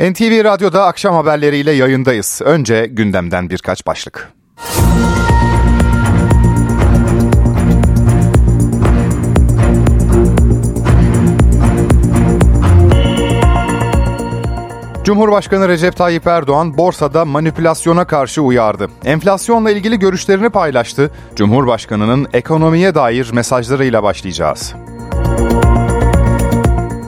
NTV Radyo'da akşam haberleriyle yayındayız. Önce gündemden birkaç başlık. Cumhurbaşkanı Recep Tayyip Erdoğan borsada manipülasyona karşı uyardı. Enflasyonla ilgili görüşlerini paylaştı. Cumhurbaşkanının ekonomiye dair mesajlarıyla başlayacağız.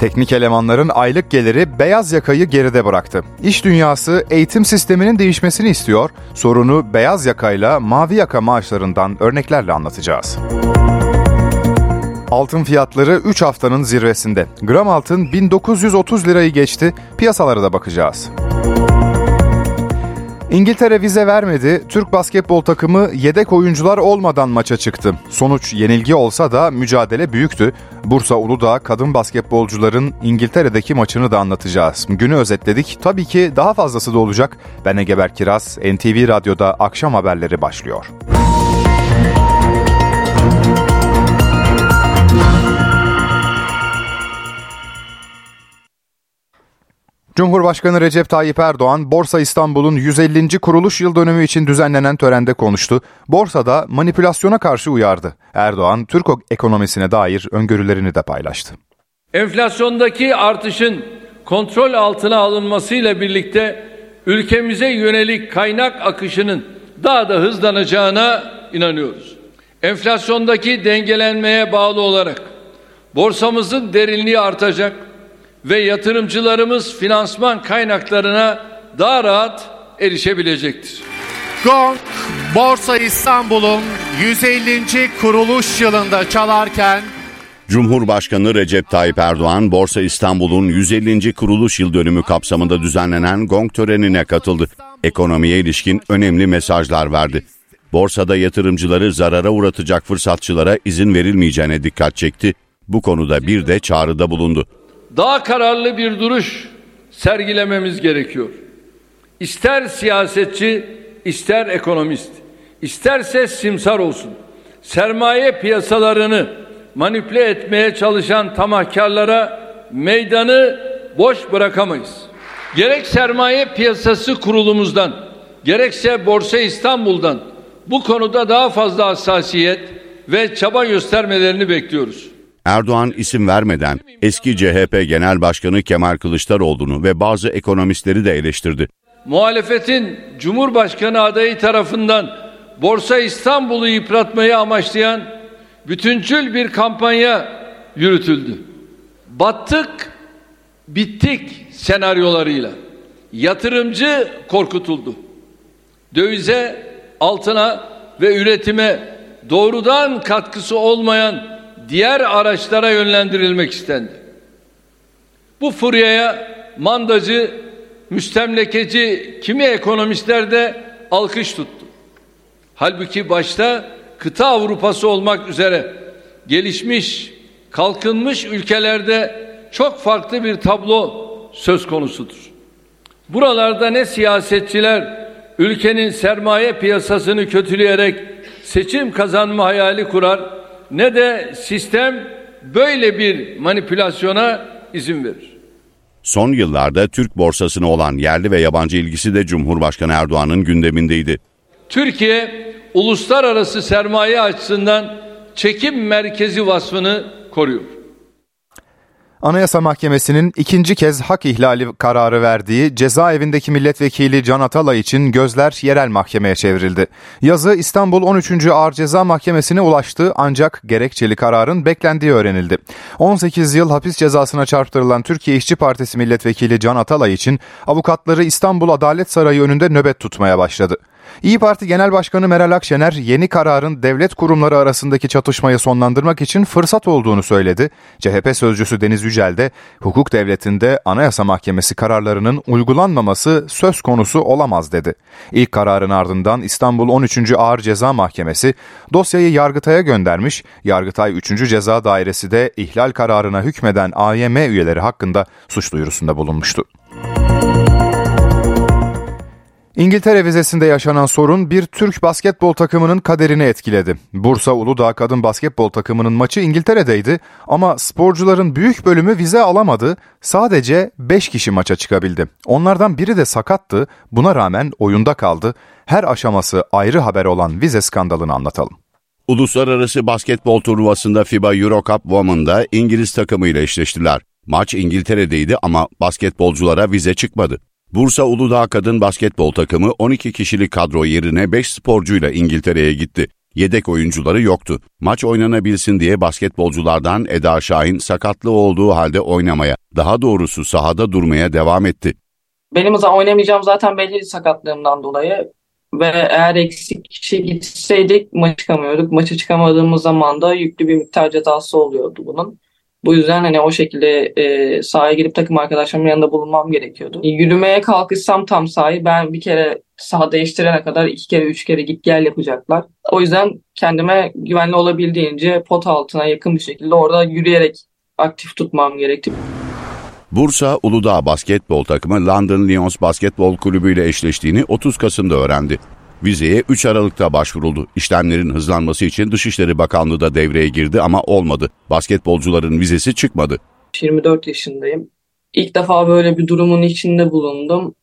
Teknik elemanların aylık geliri beyaz yakayı geride bıraktı. İş dünyası eğitim sisteminin değişmesini istiyor. Sorunu beyaz yakayla mavi yaka maaşlarından örneklerle anlatacağız. Altın fiyatları 3 haftanın zirvesinde. Gram altın 1930 lirayı geçti. Piyasalara da bakacağız. İngiltere vize vermedi. Türk basketbol takımı yedek oyuncular olmadan maça çıktı. Sonuç yenilgi olsa da mücadele büyüktü. Bursa Uludağ kadın basketbolcuların İngiltere'deki maçını da anlatacağız. Günü özetledik. Tabii ki daha fazlası da olacak. Ben Egeber Kiraz, NTV Radyo'da akşam haberleri başlıyor. Cumhurbaşkanı Recep Tayyip Erdoğan, Borsa İstanbul'un 150. kuruluş yıl dönümü için düzenlenen törende konuştu. Borsada manipülasyona karşı uyardı. Erdoğan, Türk ekonomisine dair öngörülerini de paylaştı. Enflasyondaki artışın kontrol altına alınmasıyla birlikte ülkemize yönelik kaynak akışının daha da hızlanacağına inanıyoruz. Enflasyondaki dengelenmeye bağlı olarak borsamızın derinliği artacak ve yatırımcılarımız finansman kaynaklarına daha rahat erişebilecektir. Gong Borsa İstanbul'un 150. kuruluş yılında çalarken Cumhurbaşkanı Recep Tayyip Erdoğan, Borsa İstanbul'un 150. kuruluş yıl dönümü kapsamında düzenlenen gong törenine katıldı. Ekonomiye ilişkin önemli mesajlar verdi. Borsada yatırımcıları zarara uğratacak fırsatçılara izin verilmeyeceğine dikkat çekti. Bu konuda bir de çağrıda bulundu daha kararlı bir duruş sergilememiz gerekiyor. İster siyasetçi, ister ekonomist, isterse simsar olsun. Sermaye piyasalarını manipüle etmeye çalışan tamahkarlara meydanı boş bırakamayız. Gerek sermaye piyasası kurulumuzdan, gerekse Borsa İstanbul'dan bu konuda daha fazla hassasiyet ve çaba göstermelerini bekliyoruz. Erdoğan isim vermeden eski CHP Genel Başkanı Kemal Kılıçdaroğlu'nu ve bazı ekonomistleri de eleştirdi. Muhalefetin Cumhurbaşkanı adayı tarafından Borsa İstanbul'u yıpratmayı amaçlayan bütüncül bir kampanya yürütüldü. Battık, bittik senaryolarıyla yatırımcı korkutuldu. Dövize, altına ve üretime doğrudan katkısı olmayan diğer araçlara yönlendirilmek istendi. Bu furyaya mandacı, müstemlekeci kimi ekonomistler de alkış tuttu. Halbuki başta kıta Avrupası olmak üzere gelişmiş, kalkınmış ülkelerde çok farklı bir tablo söz konusudur. Buralarda ne siyasetçiler ülkenin sermaye piyasasını kötüleyerek seçim kazanma hayali kurar ne de sistem böyle bir manipülasyona izin verir. Son yıllarda Türk borsasına olan yerli ve yabancı ilgisi de Cumhurbaşkanı Erdoğan'ın gündemindeydi. Türkiye uluslararası sermaye açısından çekim merkezi vasfını koruyor. Anayasa Mahkemesi'nin ikinci kez hak ihlali kararı verdiği cezaevindeki milletvekili Can Atalay için gözler yerel mahkemeye çevrildi. Yazı İstanbul 13. Ağır Ceza Mahkemesi'ne ulaştı ancak gerekçeli kararın beklendiği öğrenildi. 18 yıl hapis cezasına çarptırılan Türkiye İşçi Partisi milletvekili Can Atalay için avukatları İstanbul Adalet Sarayı önünde nöbet tutmaya başladı. İyi Parti Genel Başkanı Meral Akşener yeni kararın devlet kurumları arasındaki çatışmayı sonlandırmak için fırsat olduğunu söyledi. CHP sözcüsü Deniz Yücel de hukuk devletinde Anayasa Mahkemesi kararlarının uygulanmaması söz konusu olamaz dedi. İlk kararın ardından İstanbul 13. Ağır Ceza Mahkemesi dosyayı Yargıtay'a göndermiş. Yargıtay 3. Ceza Dairesi de ihlal kararına hükmeden AYM üyeleri hakkında suç duyurusunda bulunmuştu. İngiltere vizesinde yaşanan sorun bir Türk basketbol takımının kaderini etkiledi. Bursa Uludağ kadın basketbol takımının maçı İngiltere'deydi ama sporcuların büyük bölümü vize alamadı. Sadece 5 kişi maça çıkabildi. Onlardan biri de sakattı. Buna rağmen oyunda kaldı. Her aşaması ayrı haber olan vize skandalını anlatalım. Uluslararası basketbol turnuvasında FIBA Eurocup Women'da İngiliz takımıyla eşleştiler. Maç İngiltere'deydi ama basketbolculara vize çıkmadı. Bursa Uludağ Kadın Basketbol takımı 12 kişilik kadro yerine 5 sporcuyla İngiltere'ye gitti. Yedek oyuncuları yoktu. Maç oynanabilsin diye basketbolculardan Eda Şahin sakatlı olduğu halde oynamaya, daha doğrusu sahada durmaya devam etti. Benim oynamayacağım zaten belli sakatlığımdan dolayı ve eğer eksik kişi gitseydik maç çıkamıyorduk. Maça çıkamadığımız zaman da yüklü bir miktar cezası oluyordu bunun. Bu yüzden hani o şekilde e, sahaya girip takım arkadaşlarımın yanında bulunmam gerekiyordu. E, yürümeye kalkışsam tam sahayı ben bir kere saha değiştirene kadar iki kere üç kere git gel yapacaklar. O yüzden kendime güvenli olabildiğince pot altına yakın bir şekilde orada yürüyerek aktif tutmam gerekti. Bursa Uludağ basketbol takımı London Lions Basketbol Kulübü ile eşleştiğini 30 Kasım'da öğrendi. Vizeye 3 Aralık'ta başvuruldu. İşlemlerin hızlanması için Dışişleri Bakanlığı da devreye girdi ama olmadı. Basketbolcuların vizesi çıkmadı. 24 yaşındayım. İlk defa böyle bir durumun içinde bulundum.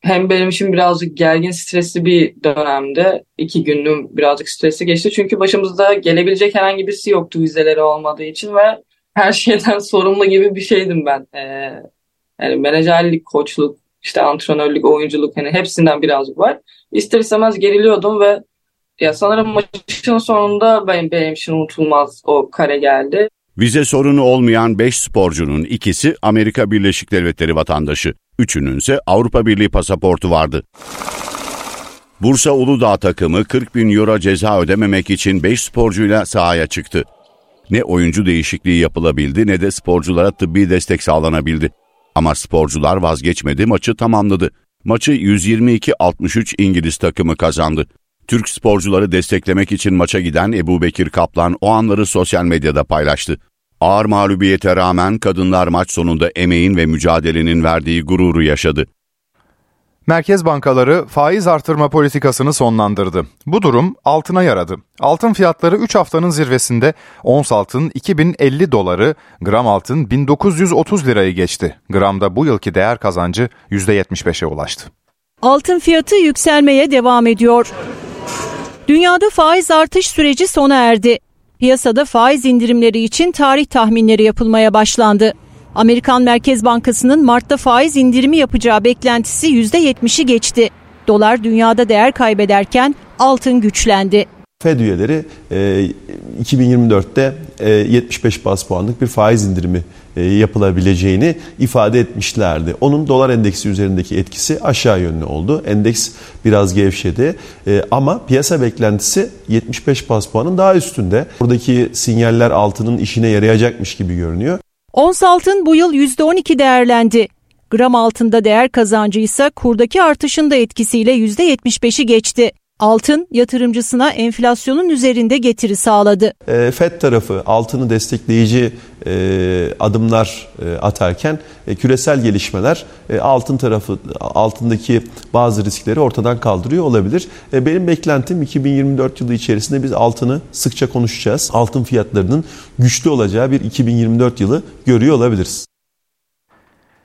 Hem benim için birazcık gergin, stresli bir dönemde. iki günlüğüm birazcık stresli geçti. Çünkü başımızda gelebilecek herhangi birisi yoktu vizeleri olmadığı için ve her şeyden sorumlu gibi bir şeydim ben. Ee, yani menajerlik, koçluk, işte antrenörlük, oyunculuk hani hepsinden birazcık var. İster istemez geriliyordum ve ya sanırım maçın sonunda benim, benim için unutulmaz o kare geldi. Vize sorunu olmayan 5 sporcunun ikisi Amerika Birleşik Devletleri vatandaşı. Üçünün ise Avrupa Birliği pasaportu vardı. Bursa Uludağ takımı 40 bin euro ceza ödememek için 5 sporcuyla sahaya çıktı. Ne oyuncu değişikliği yapılabildi ne de sporculara tıbbi destek sağlanabildi. Ama sporcular vazgeçmedi, maçı tamamladı. Maçı 122-63 İngiliz takımı kazandı. Türk sporcuları desteklemek için maça giden Ebu Bekir Kaplan o anları sosyal medyada paylaştı. Ağır mağlubiyete rağmen kadınlar maç sonunda emeğin ve mücadelenin verdiği gururu yaşadı. Merkez bankaları faiz artırma politikasını sonlandırdı. Bu durum altına yaradı. Altın fiyatları 3 haftanın zirvesinde ons altın 2050 doları, gram altın 1930 lirayı geçti. Gramda bu yılki değer kazancı %75'e ulaştı. Altın fiyatı yükselmeye devam ediyor. Dünyada faiz artış süreci sona erdi. Piyasada faiz indirimleri için tarih tahminleri yapılmaya başlandı. Amerikan Merkez Bankası'nın Mart'ta faiz indirimi yapacağı beklentisi %70'i geçti. Dolar dünyada değer kaybederken altın güçlendi. Fed üyeleri 2024'te 75 bas puanlık bir faiz indirimi e, yapılabileceğini ifade etmişlerdi. Onun dolar endeksi üzerindeki etkisi aşağı yönlü oldu. Endeks biraz gevşedi e, ama piyasa beklentisi 75 bas puanın daha üstünde. Buradaki sinyaller altının işine yarayacakmış gibi görünüyor. Ons altın bu yıl %12 değerlendi. Gram altında değer kazancı ise kurdaki artışın da etkisiyle %75'i geçti. Altın yatırımcısına enflasyonun üzerinde getiri sağladı. E, FED tarafı altını destekleyici e, adımlar e, atarken küresel gelişmeler altın tarafı altındaki bazı riskleri ortadan kaldırıyor olabilir. Benim beklentim 2024 yılı içerisinde biz altını sıkça konuşacağız. Altın fiyatlarının güçlü olacağı bir 2024 yılı görüyor olabiliriz.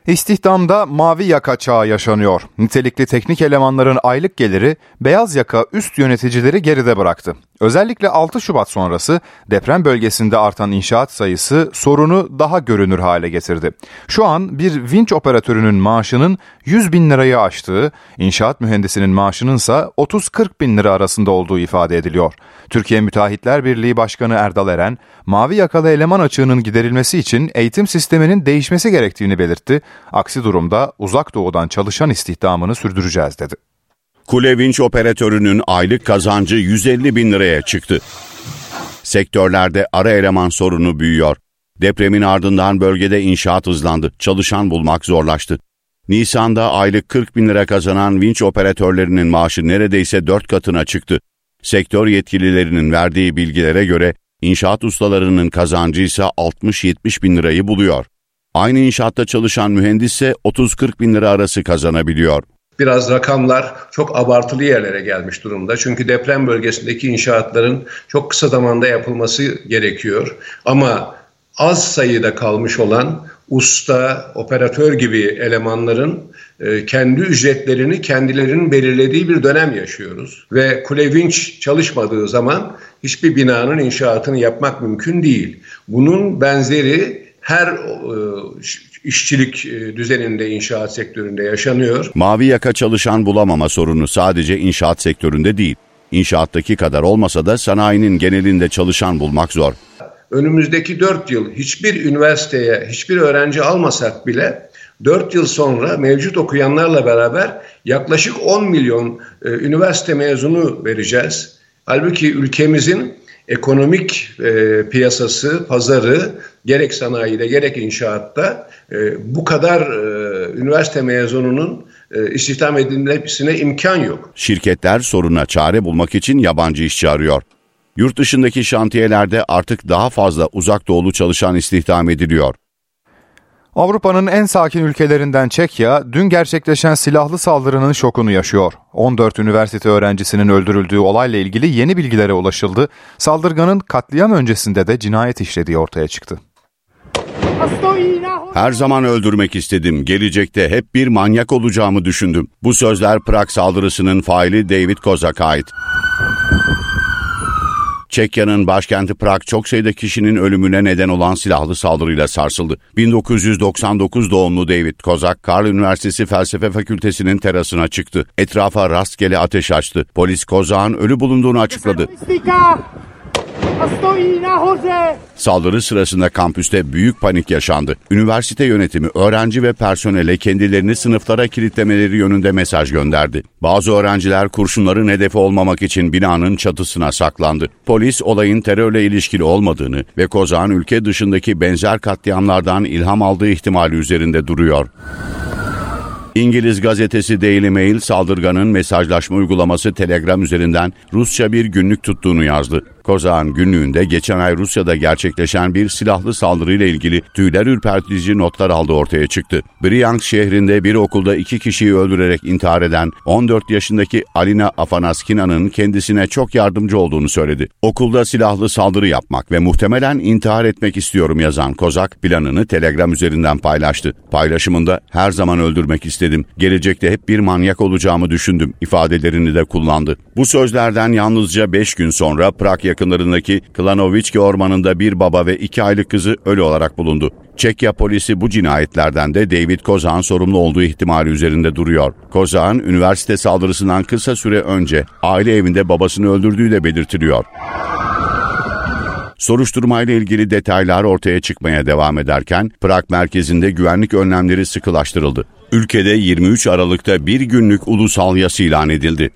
İstihdamda mavi yaka çağı yaşanıyor. Nitelikli teknik elemanların aylık geliri beyaz yaka üst yöneticileri geride bıraktı. Özellikle 6 Şubat sonrası deprem bölgesinde artan inşaat sayısı sorunu daha görünür hale getirdi. Şu an bir vinç operatörünün maaşının 100 bin lirayı aştığı, inşaat mühendisinin maaşının ise 30-40 bin lira arasında olduğu ifade ediliyor. Türkiye Müteahhitler Birliği Başkanı Erdal Eren, mavi yakalı eleman açığının giderilmesi için eğitim sisteminin değişmesi gerektiğini belirtti. Aksi durumda uzak doğudan çalışan istihdamını sürdüreceğiz dedi. Kule vinç operatörünün aylık kazancı 150 bin liraya çıktı. Sektörlerde ara eleman sorunu büyüyor. Depremin ardından bölgede inşaat hızlandı. Çalışan bulmak zorlaştı. Nisan'da aylık 40 bin lira kazanan vinç operatörlerinin maaşı neredeyse 4 katına çıktı. Sektör yetkililerinin verdiği bilgilere göre inşaat ustalarının kazancı ise 60-70 bin lirayı buluyor. Aynı inşaatta çalışan mühendis ise 30-40 bin lira arası kazanabiliyor. Biraz rakamlar çok abartılı yerlere gelmiş durumda. Çünkü deprem bölgesindeki inşaatların çok kısa zamanda yapılması gerekiyor. Ama az sayıda kalmış olan usta, operatör gibi elemanların e, kendi ücretlerini kendilerinin belirlediği bir dönem yaşıyoruz. Ve kule vinç çalışmadığı zaman hiçbir binanın inşaatını yapmak mümkün değil. Bunun benzeri her e, işçilik e, düzeninde inşaat sektöründe yaşanıyor. Mavi yaka çalışan bulamama sorunu sadece inşaat sektöründe değil. İnşaattaki kadar olmasa da sanayinin genelinde çalışan bulmak zor. Önümüzdeki 4 yıl hiçbir üniversiteye hiçbir öğrenci almasak bile 4 yıl sonra mevcut okuyanlarla beraber yaklaşık 10 milyon e, üniversite mezunu vereceğiz. Halbuki ülkemizin ekonomik e, piyasası, pazarı gerek sanayide gerek inşaatta e, bu kadar e, üniversite mezununun e, istihdam edilmesine imkan yok. Şirketler soruna çare bulmak için yabancı işçi arıyor. Yurt dışındaki şantiyelerde artık daha fazla uzak doğulu çalışan istihdam ediliyor. Avrupa'nın en sakin ülkelerinden Çekya, dün gerçekleşen silahlı saldırının şokunu yaşıyor. 14 üniversite öğrencisinin öldürüldüğü olayla ilgili yeni bilgilere ulaşıldı. Saldırganın katliam öncesinde de cinayet işlediği ortaya çıktı. Her zaman öldürmek istedim. Gelecekte hep bir manyak olacağımı düşündüm. Bu sözler Prag saldırısının faili David Kozak'a ait. Çekya'nın başkenti Prag çok sayıda kişinin ölümüne neden olan silahlı saldırıyla sarsıldı. 1999 doğumlu David Kozak, Karl Üniversitesi Felsefe Fakültesinin terasına çıktı. Etrafa rastgele ateş açtı. Polis Kozak'ın ölü bulunduğunu açıkladı. Saldırı sırasında kampüste büyük panik yaşandı. Üniversite yönetimi öğrenci ve personele kendilerini sınıflara kilitlemeleri yönünde mesaj gönderdi. Bazı öğrenciler kurşunların hedefi olmamak için binanın çatısına saklandı. Polis olayın terörle ilişkili olmadığını ve Kozağ'ın ülke dışındaki benzer katliamlardan ilham aldığı ihtimali üzerinde duruyor. İngiliz gazetesi Daily Mail saldırganın mesajlaşma uygulaması Telegram üzerinden Rusça bir günlük tuttuğunu yazdı. Kozağ'ın günlüğünde geçen ay Rusya'da gerçekleşen bir silahlı saldırıyla ilgili tüyler ürpertici notlar aldı ortaya çıktı. Bryansk şehrinde bir okulda iki kişiyi öldürerek intihar eden 14 yaşındaki Alina Afanaskina'nın kendisine çok yardımcı olduğunu söyledi. Okulda silahlı saldırı yapmak ve muhtemelen intihar etmek istiyorum yazan Kozak planını Telegram üzerinden paylaştı. Paylaşımında her zaman öldürmek istedim. Gelecekte hep bir manyak olacağımı düşündüm ifadelerini de kullandı. Bu sözlerden yalnızca 5 gün sonra Prag yakınlarındaki Klanovicki ormanında bir baba ve iki aylık kızı ölü olarak bulundu. Çekya polisi bu cinayetlerden de David Kozak'ın sorumlu olduğu ihtimali üzerinde duruyor. Kozak'ın üniversite saldırısından kısa süre önce aile evinde babasını öldürdüğü de belirtiliyor. Soruşturmayla ilgili detaylar ortaya çıkmaya devam ederken Prag merkezinde güvenlik önlemleri sıkılaştırıldı. Ülkede 23 Aralık'ta bir günlük ulusal yas ilan edildi.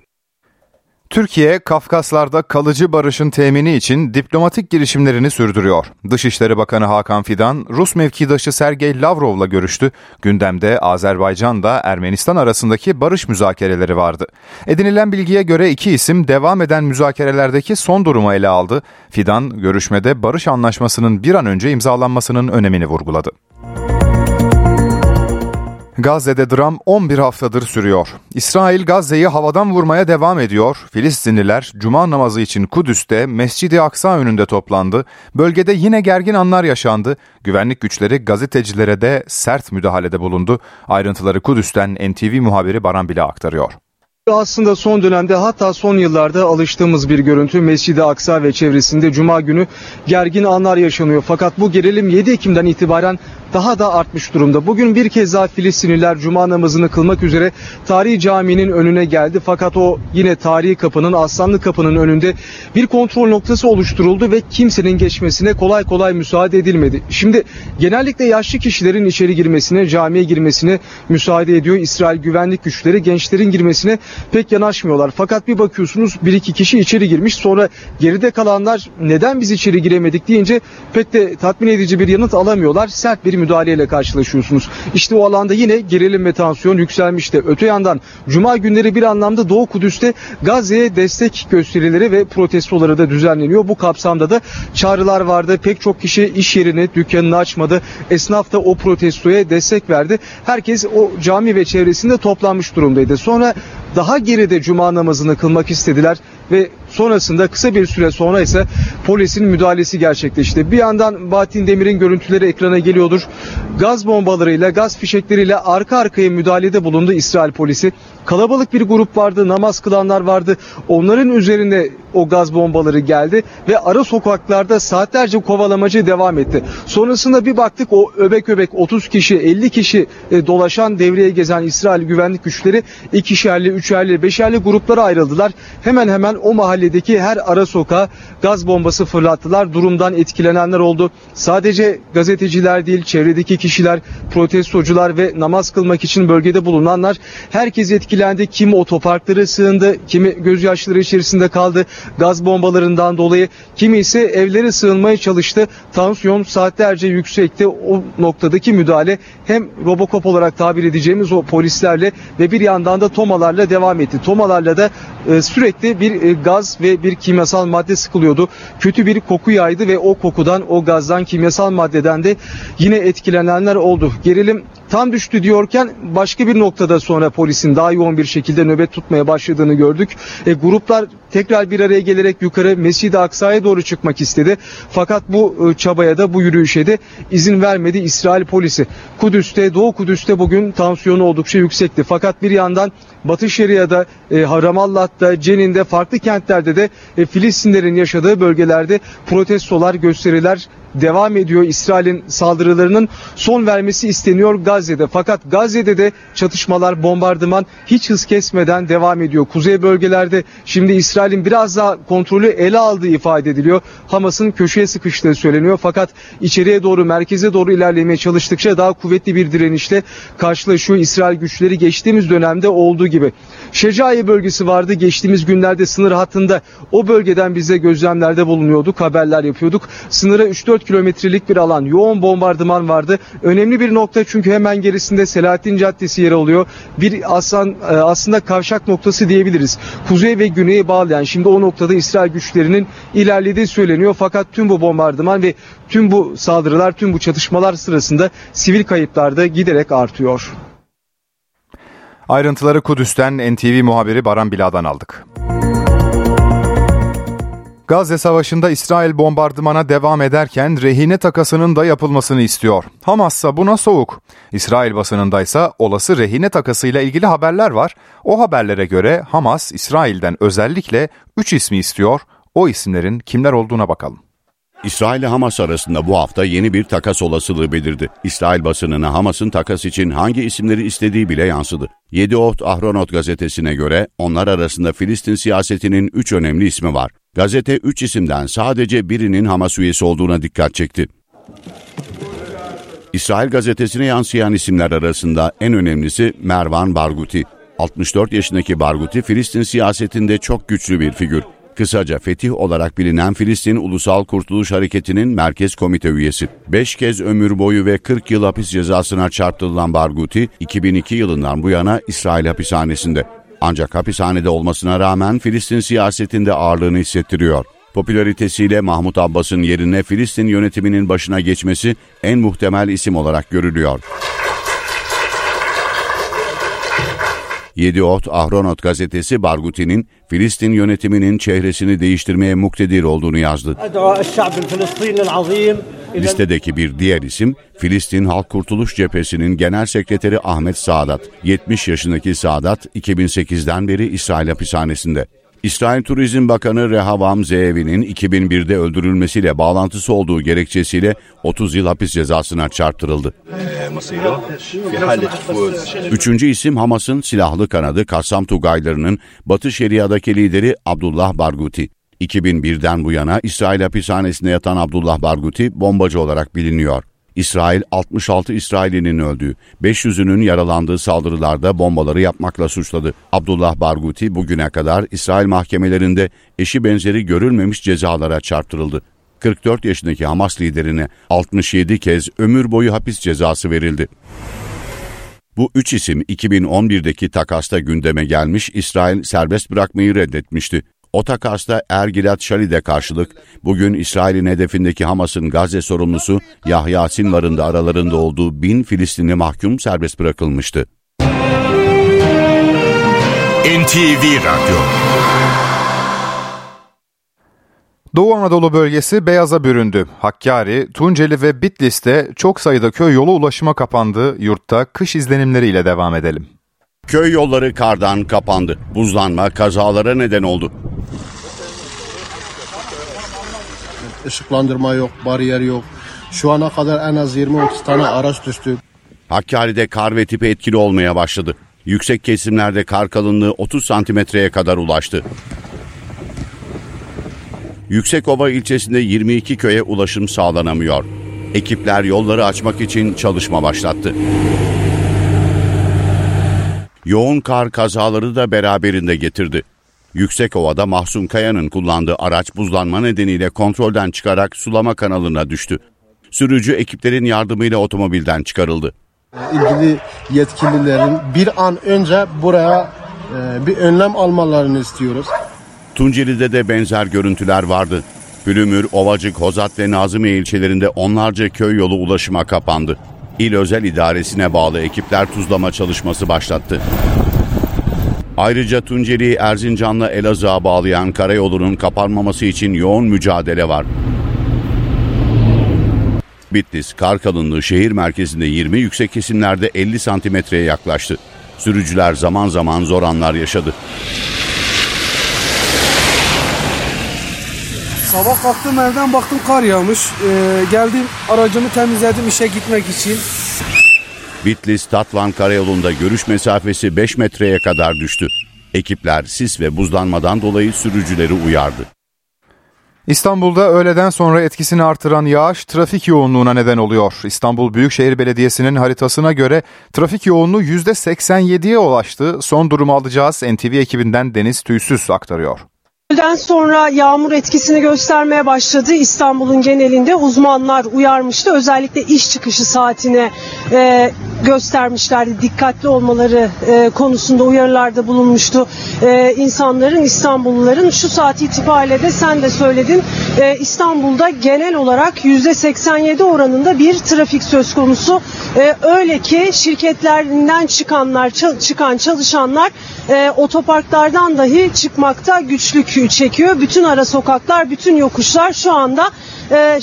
Türkiye, Kafkaslar'da kalıcı barışın temini için diplomatik girişimlerini sürdürüyor. Dışişleri Bakanı Hakan Fidan, Rus mevkidaşı Sergey Lavrov'la görüştü. Gündemde Azerbaycan'da Ermenistan arasındaki barış müzakereleri vardı. Edinilen bilgiye göre iki isim devam eden müzakerelerdeki son durumu ele aldı. Fidan, görüşmede barış anlaşmasının bir an önce imzalanmasının önemini vurguladı. Gazze'de dram 11 haftadır sürüyor. İsrail Gazze'yi havadan vurmaya devam ediyor. Filistinliler cuma namazı için Kudüs'te Mescid-i Aksa önünde toplandı. Bölgede yine gergin anlar yaşandı. Güvenlik güçleri gazetecilere de sert müdahalede bulundu. Ayrıntıları Kudüs'ten NTV muhabiri Baran Bile aktarıyor. Aslında son dönemde hatta son yıllarda alıştığımız bir görüntü Mescid-i Aksa ve çevresinde Cuma günü gergin anlar yaşanıyor. Fakat bu gerilim 7 Ekim'den itibaren daha da artmış durumda. Bugün bir kez daha Filistinliler Cuma namazını kılmak üzere tarihi caminin önüne geldi. Fakat o yine tarihi kapının Aslanlı kapının önünde bir kontrol noktası oluşturuldu ve kimsenin geçmesine kolay kolay müsaade edilmedi. Şimdi genellikle yaşlı kişilerin içeri girmesine, camiye girmesine müsaade ediyor İsrail güvenlik güçleri. Gençlerin girmesine pek yanaşmıyorlar. Fakat bir bakıyorsunuz bir iki kişi içeri girmiş sonra geride kalanlar neden biz içeri giremedik deyince pek de tatmin edici bir yanıt alamıyorlar. Sert bir müdahaleyle karşılaşıyorsunuz. İşte o alanda yine gerilim ve tansiyon yükselmişti. Öte yandan Cuma günleri bir anlamda Doğu Kudüs'te Gazze'ye destek gösterileri ve protestoları da düzenleniyor. Bu kapsamda da çağrılar vardı. Pek çok kişi iş yerini, dükkanını açmadı. Esnaf da o protestoya destek verdi. Herkes o cami ve çevresinde toplanmış durumdaydı. Sonra daha geride cuma namazını kılmak istediler ve sonrasında kısa bir süre sonra ise polisin müdahalesi gerçekleşti. Bir yandan Bahattin Demir'in görüntüleri ekrana geliyordur. Gaz bombalarıyla, gaz fişekleriyle arka arkaya müdahalede bulundu İsrail polisi. Kalabalık bir grup vardı, namaz kılanlar vardı. Onların üzerine o gaz bombaları geldi ve ara sokaklarda saatlerce kovalamacı devam etti. Sonrasında bir baktık o öbek öbek 30 kişi, 50 kişi e, dolaşan devreye gezen İsrail güvenlik güçleri ikişerli, üçerli, beşerli gruplara ayrıldılar. Hemen hemen o mahalledeki her ara sokağa gaz bombası fırlattılar. Durumdan etkilenenler oldu. Sadece gazeteciler değil, çevredeki kişiler, protestocular ve namaz kılmak için bölgede bulunanlar herkes etkilendi. Kimi otoparklara sığındı, kimi gözyaşları içerisinde kaldı gaz bombalarından dolayı. Kimi ise evlere sığınmaya çalıştı. Tansiyon saatlerce yüksekti. O noktadaki müdahale hem Robocop olarak tabir edeceğimiz o polislerle ve bir yandan da tomalarla devam etti. Tomalarla da e, sürekli bir e, gaz ve bir kimyasal madde sıkılıyordu. Kötü bir koku yaydı ve o kokudan, o gazdan, kimyasal maddeden de yine etkilenenler oldu. Gerilim tam düştü diyorken başka bir noktada sonra polisin daha yoğun bir şekilde nöbet tutmaya başladığını gördük. E, gruplar tekrar bir araya gelerek yukarı Mescid-i Aksa'ya doğru çıkmak istedi. Fakat bu e, çabaya da bu yürüyüşe de izin vermedi İsrail polisi. Kudüs'te, Doğu Kudüs'te bugün tansiyonu oldukça yüksekti. Fakat bir yandan Batı Şeria'da, e, Ramallah'ta, Cenin'de, farklı kentlerde de e, Filistinlerin yaşadığı bölgelerde protestolar, gösteriler devam ediyor. İsrail'in saldırılarının son vermesi isteniyor Gazze'de. Fakat Gazze'de de çatışmalar, bombardıman hiç hız kesmeden devam ediyor. Kuzey bölgelerde şimdi İsrail'in biraz daha kontrolü ele aldığı ifade ediliyor. Hamas'ın köşeye sıkıştığı söyleniyor. Fakat içeriye doğru, merkeze doğru ilerlemeye çalıştıkça daha kuvvetli bir direnişle karşılaşıyor İsrail güçleri geçtiğimiz dönemde olduğu gibi. Şecai bölgesi vardı. Geçtiğimiz günlerde sınır hattında o bölgeden bize gözlemlerde bulunuyorduk, haberler yapıyorduk. Sınıra 3-4 kilometrelik bir alan, yoğun bombardıman vardı. Önemli bir nokta çünkü hemen gerisinde Selahattin Caddesi yer alıyor. Bir aslan, e, aslında kavşak noktası diyebiliriz. Kuzey ve güneyi bağlayan şimdi o noktada İsrail güçlerinin ilerlediği söyleniyor. Fakat tüm bu bombardıman ve tüm bu saldırılar, tüm bu çatışmalar sırasında sivil kayıplar da giderek artıyor. Ayrıntıları Kudüs'ten NTV muhabiri Baran Bila'dan aldık. Gazze Savaşı'nda İsrail bombardımana devam ederken rehine takasının da yapılmasını istiyor. Hamas ise buna soğuk. İsrail basınındaysa olası rehine takasıyla ilgili haberler var. O haberlere göre Hamas İsrail'den özellikle 3 ismi istiyor. O isimlerin kimler olduğuna bakalım. İsrail ile Hamas arasında bu hafta yeni bir takas olasılığı belirdi. İsrail basınına Hamas'ın takas için hangi isimleri istediği bile yansıdı. Yediot Ahronot gazetesine göre onlar arasında Filistin siyasetinin 3 önemli ismi var. Gazete 3 isimden sadece birinin Hamas üyesi olduğuna dikkat çekti. İsrail gazetesine yansıyan isimler arasında en önemlisi Mervan Barguti. 64 yaşındaki Barguti Filistin siyasetinde çok güçlü bir figür. Kısaca Fetih olarak bilinen Filistin Ulusal Kurtuluş Hareketi'nin merkez komite üyesi. 5 kez ömür boyu ve 40 yıl hapis cezasına çarptırılan Barguti, 2002 yılından bu yana İsrail hapishanesinde. Ancak hapishanede olmasına rağmen Filistin siyasetinde ağırlığını hissettiriyor. Popülaritesiyle Mahmut Abbas'ın yerine Filistin yönetiminin başına geçmesi en muhtemel isim olarak görülüyor. Yediot Ahronot gazetesi Barguti'nin Filistin yönetiminin çehresini değiştirmeye muktedir olduğunu yazdı. Listedeki bir diğer isim Filistin Halk Kurtuluş Cephesi'nin Genel Sekreteri Ahmet Saadat. 70 yaşındaki Saadat 2008'den beri İsrail hapishanesinde. İsrail Turizm Bakanı Rehavam Zeevi'nin 2001'de öldürülmesiyle bağlantısı olduğu gerekçesiyle 30 yıl hapis cezasına çarptırıldı. Üçüncü isim Hamas'ın silahlı kanadı Kassam Tugaylarının Batı Şeria'daki lideri Abdullah Barguti. 2001'den bu yana İsrail hapishanesinde yatan Abdullah Barguti bombacı olarak biliniyor. İsrail 66 İsrailinin öldüğü, 500'ünün yaralandığı saldırılarda bombaları yapmakla suçladı. Abdullah Barguti bugüne kadar İsrail mahkemelerinde eşi benzeri görülmemiş cezalara çarptırıldı. 44 yaşındaki Hamas liderine 67 kez ömür boyu hapis cezası verildi. Bu üç isim 2011'deki takasta gündeme gelmiş, İsrail serbest bırakmayı reddetmişti. O takasta Ergilat Şalid'e karşılık bugün İsrail'in hedefindeki Hamas'ın Gazze sorumlusu Yahya Sinvar'ın da aralarında olduğu bin Filistinli mahkum serbest bırakılmıştı. NTV Radyo Doğu Anadolu bölgesi beyaza büründü. Hakkari, Tunceli ve Bitlis'te çok sayıda köy yolu ulaşıma kapandı. Yurtta kış izlenimleriyle devam edelim. Köy yolları kardan kapandı. Buzlanma kazalara neden oldu. Işıklandırma yok, bariyer yok. Şu ana kadar en az 20-30 tane araç düştü. Hakkari'de kar ve tipi etkili olmaya başladı. Yüksek kesimlerde kar kalınlığı 30 santimetreye kadar ulaştı. Yüksekova ilçesinde 22 köye ulaşım sağlanamıyor. Ekipler yolları açmak için çalışma başlattı. Yoğun kar kazaları da beraberinde getirdi. Yüksekova'da Mahsun Kaya'nın kullandığı araç buzlanma nedeniyle kontrolden çıkarak sulama kanalına düştü. Sürücü ekiplerin yardımıyla otomobilden çıkarıldı. İlgili yetkililerin bir an önce buraya e, bir önlem almalarını istiyoruz. Tunceli'de de benzer görüntüler vardı. Pülümür, Ovacık, Hozat ve Nazımiye ilçelerinde onlarca köy yolu ulaşıma kapandı. İl Özel İdaresi'ne bağlı ekipler tuzlama çalışması başlattı. Ayrıca Tunceli'yi Erzincan'la Elazığ'a bağlayan karayolunun kapanmaması için yoğun mücadele var. Bitlis, kar kalınlığı şehir merkezinde 20, yüksek kesimlerde 50 santimetreye yaklaştı. Sürücüler zaman zaman zor anlar yaşadı. Sabah kalktım evden baktım kar yağmış. Ee, geldim aracımı temizledim işe gitmek için. Bitlis Tatvan karayolunda görüş mesafesi 5 metreye kadar düştü. Ekipler sis ve buzlanmadan dolayı sürücüleri uyardı. İstanbul'da öğleden sonra etkisini artıran yağış trafik yoğunluğuna neden oluyor. İstanbul Büyükşehir Belediyesi'nin haritasına göre trafik yoğunluğu %87'ye ulaştı. Son durumu alacağız. NTV ekibinden Deniz Tüysüz aktarıyor. Öğleden sonra yağmur etkisini göstermeye başladı. İstanbul'un genelinde uzmanlar uyarmıştı. Özellikle iş çıkışı saatine e, göstermişlerdi. Dikkatli olmaları e, konusunda uyarılarda bulunmuştu. E, insanların, İstanbulluların şu saat itibariyle de sen de söyledin. E, İstanbul'da genel olarak %87 oranında bir trafik söz konusu. E, öyle ki şirketlerinden çıkanlar, çıkan çalışanlar e, otoparklardan dahi çıkmakta güçlük çekiyor. Bütün ara sokaklar, bütün yokuşlar şu anda e,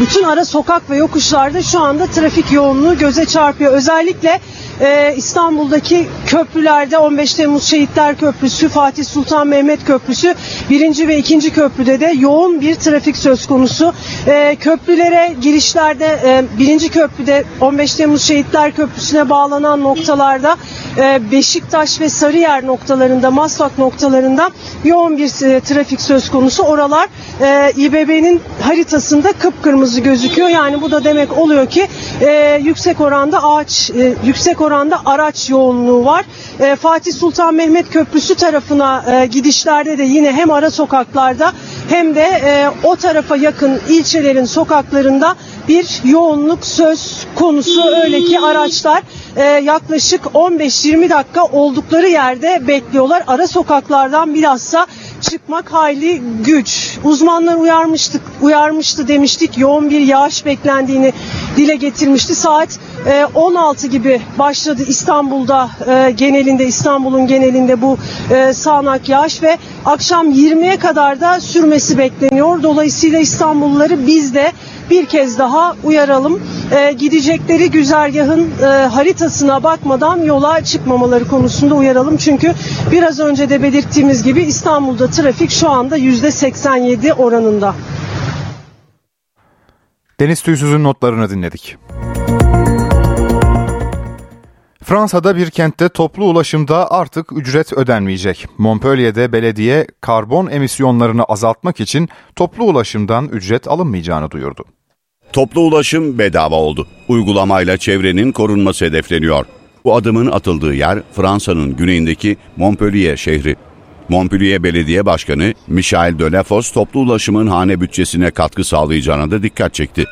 bütün ara sokak ve yokuşlarda şu anda trafik yoğunluğu göze çarpıyor. Özellikle e, İstanbul'daki köprülerde 15 Temmuz Şehitler Köprüsü, Fatih Sultan Mehmet Köprüsü, birinci ve ikinci köprüde de yoğun bir trafik söz konusu. E, köprülere girişlerde e, birinci köprüde 15 Temmuz Şehitler Köprüsü'ne bağlanan noktalarda e, Beşiktaş ve Sarıyer noktalarında, Maslak noktalarında yoğun bir e, trafik söz konusu. Oralar e, İBB'nin haritasında kıpkırmızı gözüküyor. Yani bu da demek oluyor ki e, yüksek oranda ağaç, e, yüksek oranda araç yoğunluğu var. E, Fatih Sultan Mehmet Köprüsü tarafına e, gidişlerde de yine hem ara sokaklarda hem de e, o tarafa yakın ilçelerin sokaklarında bir yoğunluk söz konusu. Öyle ki araçlar e, yaklaşık 15-20 dakika oldukları yerde bekliyorlar. Ara sokaklardan bilhassa çıkmak hayli güç. Uzmanlar uyarmıştık, uyarmıştı demiştik. Yoğun bir yağış beklendiğini dile getirmişti. Saat e, 16 gibi başladı İstanbul'da e, genelinde İstanbul'un genelinde bu e, sağanak yağış ve akşam 20'ye kadar da sürmesi bekleniyor. Dolayısıyla İstanbulluları biz de bir kez daha uyaralım. E, gidecekleri güzergahın e, haritasına bakmadan yola çıkmamaları konusunda uyaralım. Çünkü biraz önce de belirttiğimiz gibi İstanbul'da trafik şu anda %87 oranında. Deniz Tüysüz'ün notlarını dinledik. Fransa'da bir kentte toplu ulaşımda artık ücret ödenmeyecek. Montpellier'de belediye karbon emisyonlarını azaltmak için toplu ulaşımdan ücret alınmayacağını duyurdu. Toplu ulaşım bedava oldu. Uygulamayla çevrenin korunması hedefleniyor. Bu adımın atıldığı yer Fransa'nın güneyindeki Montpellier şehri. Montpellier Belediye Başkanı Michel Delafos toplu ulaşımın hane bütçesine katkı sağlayacağına da dikkat çekti.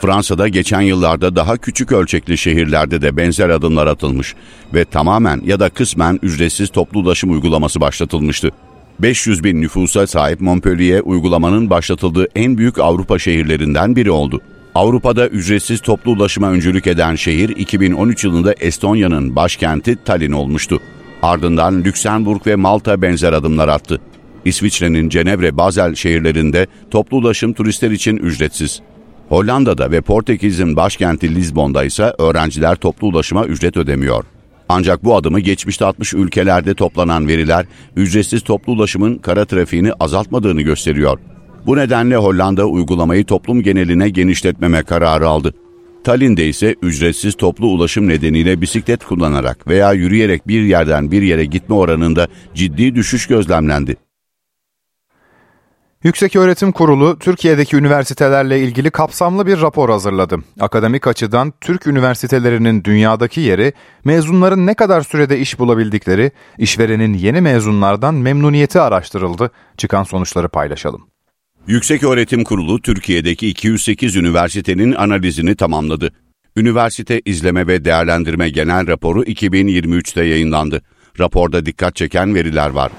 Fransa'da geçen yıllarda daha küçük ölçekli şehirlerde de benzer adımlar atılmış ve tamamen ya da kısmen ücretsiz toplu ulaşım uygulaması başlatılmıştı. 500 bin nüfusa sahip Montpellier uygulamanın başlatıldığı en büyük Avrupa şehirlerinden biri oldu. Avrupa'da ücretsiz toplu ulaşıma öncülük eden şehir 2013 yılında Estonya'nın başkenti Tallinn olmuştu. Ardından Lüksemburg ve Malta benzer adımlar attı. İsviçre'nin Cenevre, Basel şehirlerinde toplu ulaşım turistler için ücretsiz. Hollanda'da ve Portekiz'in başkenti Lizbon'da ise öğrenciler toplu ulaşıma ücret ödemiyor. Ancak bu adımı geçmişte 60 ülkelerde toplanan veriler ücretsiz toplu ulaşımın kara trafiğini azaltmadığını gösteriyor. Bu nedenle Hollanda uygulamayı toplum geneline genişletmeme kararı aldı. Tallinn'de ise ücretsiz toplu ulaşım nedeniyle bisiklet kullanarak veya yürüyerek bir yerden bir yere gitme oranında ciddi düşüş gözlemlendi. Yükseköğretim Kurulu Türkiye'deki üniversitelerle ilgili kapsamlı bir rapor hazırladı. Akademik açıdan Türk üniversitelerinin dünyadaki yeri, mezunların ne kadar sürede iş bulabildikleri, işverenin yeni mezunlardan memnuniyeti araştırıldı. Çıkan sonuçları paylaşalım. Yükseköğretim Kurulu Türkiye'deki 208 üniversitenin analizini tamamladı. Üniversite İzleme ve Değerlendirme Genel Raporu 2023'te yayınlandı. Raporda dikkat çeken veriler var.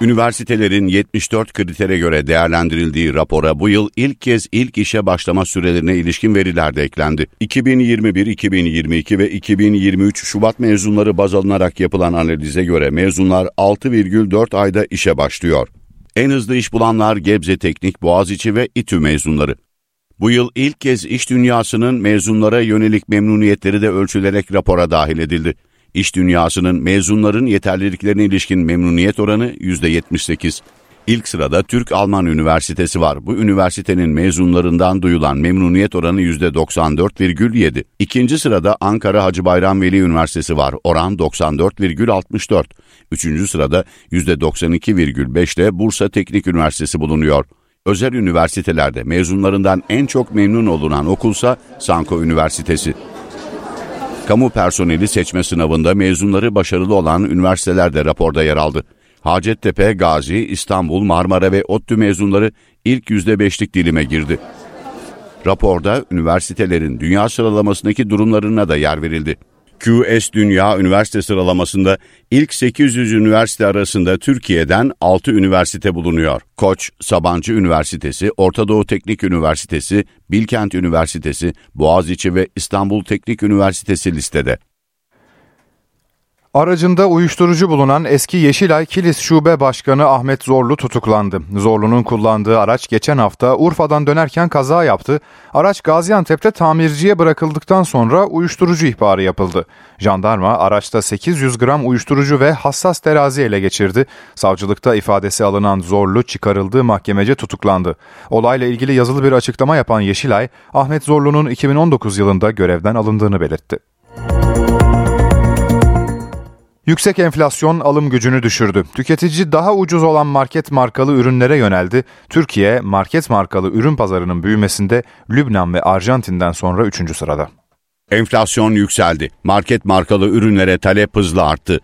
Üniversitelerin 74 kritere göre değerlendirildiği rapora bu yıl ilk kez ilk işe başlama sürelerine ilişkin veriler de eklendi. 2021, 2022 ve 2023 Şubat mezunları baz alınarak yapılan analize göre mezunlar 6,4 ayda işe başlıyor. En hızlı iş bulanlar Gebze Teknik, Boğaziçi ve İTÜ mezunları. Bu yıl ilk kez iş dünyasının mezunlara yönelik memnuniyetleri de ölçülerek rapora dahil edildi. İş dünyasının mezunların yeterliliklerine ilişkin memnuniyet oranı %78. İlk sırada Türk-Alman Üniversitesi var. Bu üniversitenin mezunlarından duyulan memnuniyet oranı %94,7. İkinci sırada Ankara Hacı Bayram Veli Üniversitesi var. Oran 94,64. Üçüncü sırada %92,5 ile Bursa Teknik Üniversitesi bulunuyor. Özel üniversitelerde mezunlarından en çok memnun olunan okulsa Sanko Üniversitesi. Kamu personeli seçme sınavında mezunları başarılı olan üniversiteler de raporda yer aldı. Hacettepe, Gazi, İstanbul, Marmara ve ODTÜ mezunları ilk %5'lik dilime girdi. Raporda üniversitelerin dünya sıralamasındaki durumlarına da yer verildi. QS Dünya Üniversite sıralamasında ilk 800 üniversite arasında Türkiye'den 6 üniversite bulunuyor. Koç, Sabancı Üniversitesi, Orta Doğu Teknik Üniversitesi, Bilkent Üniversitesi, Boğaziçi ve İstanbul Teknik Üniversitesi listede. Aracında uyuşturucu bulunan eski Yeşilay Kilis Şube Başkanı Ahmet Zorlu tutuklandı. Zorlu'nun kullandığı araç geçen hafta Urfa'dan dönerken kaza yaptı. Araç Gaziantep'te tamirciye bırakıldıktan sonra uyuşturucu ihbarı yapıldı. Jandarma araçta 800 gram uyuşturucu ve hassas terazi ele geçirdi. Savcılıkta ifadesi alınan Zorlu çıkarıldığı mahkemece tutuklandı. Olayla ilgili yazılı bir açıklama yapan Yeşilay, Ahmet Zorlu'nun 2019 yılında görevden alındığını belirtti. Yüksek enflasyon alım gücünü düşürdü. Tüketici daha ucuz olan market markalı ürünlere yöneldi. Türkiye market markalı ürün pazarının büyümesinde Lübnan ve Arjantin'den sonra 3. sırada. Enflasyon yükseldi. Market markalı ürünlere talep hızla arttı.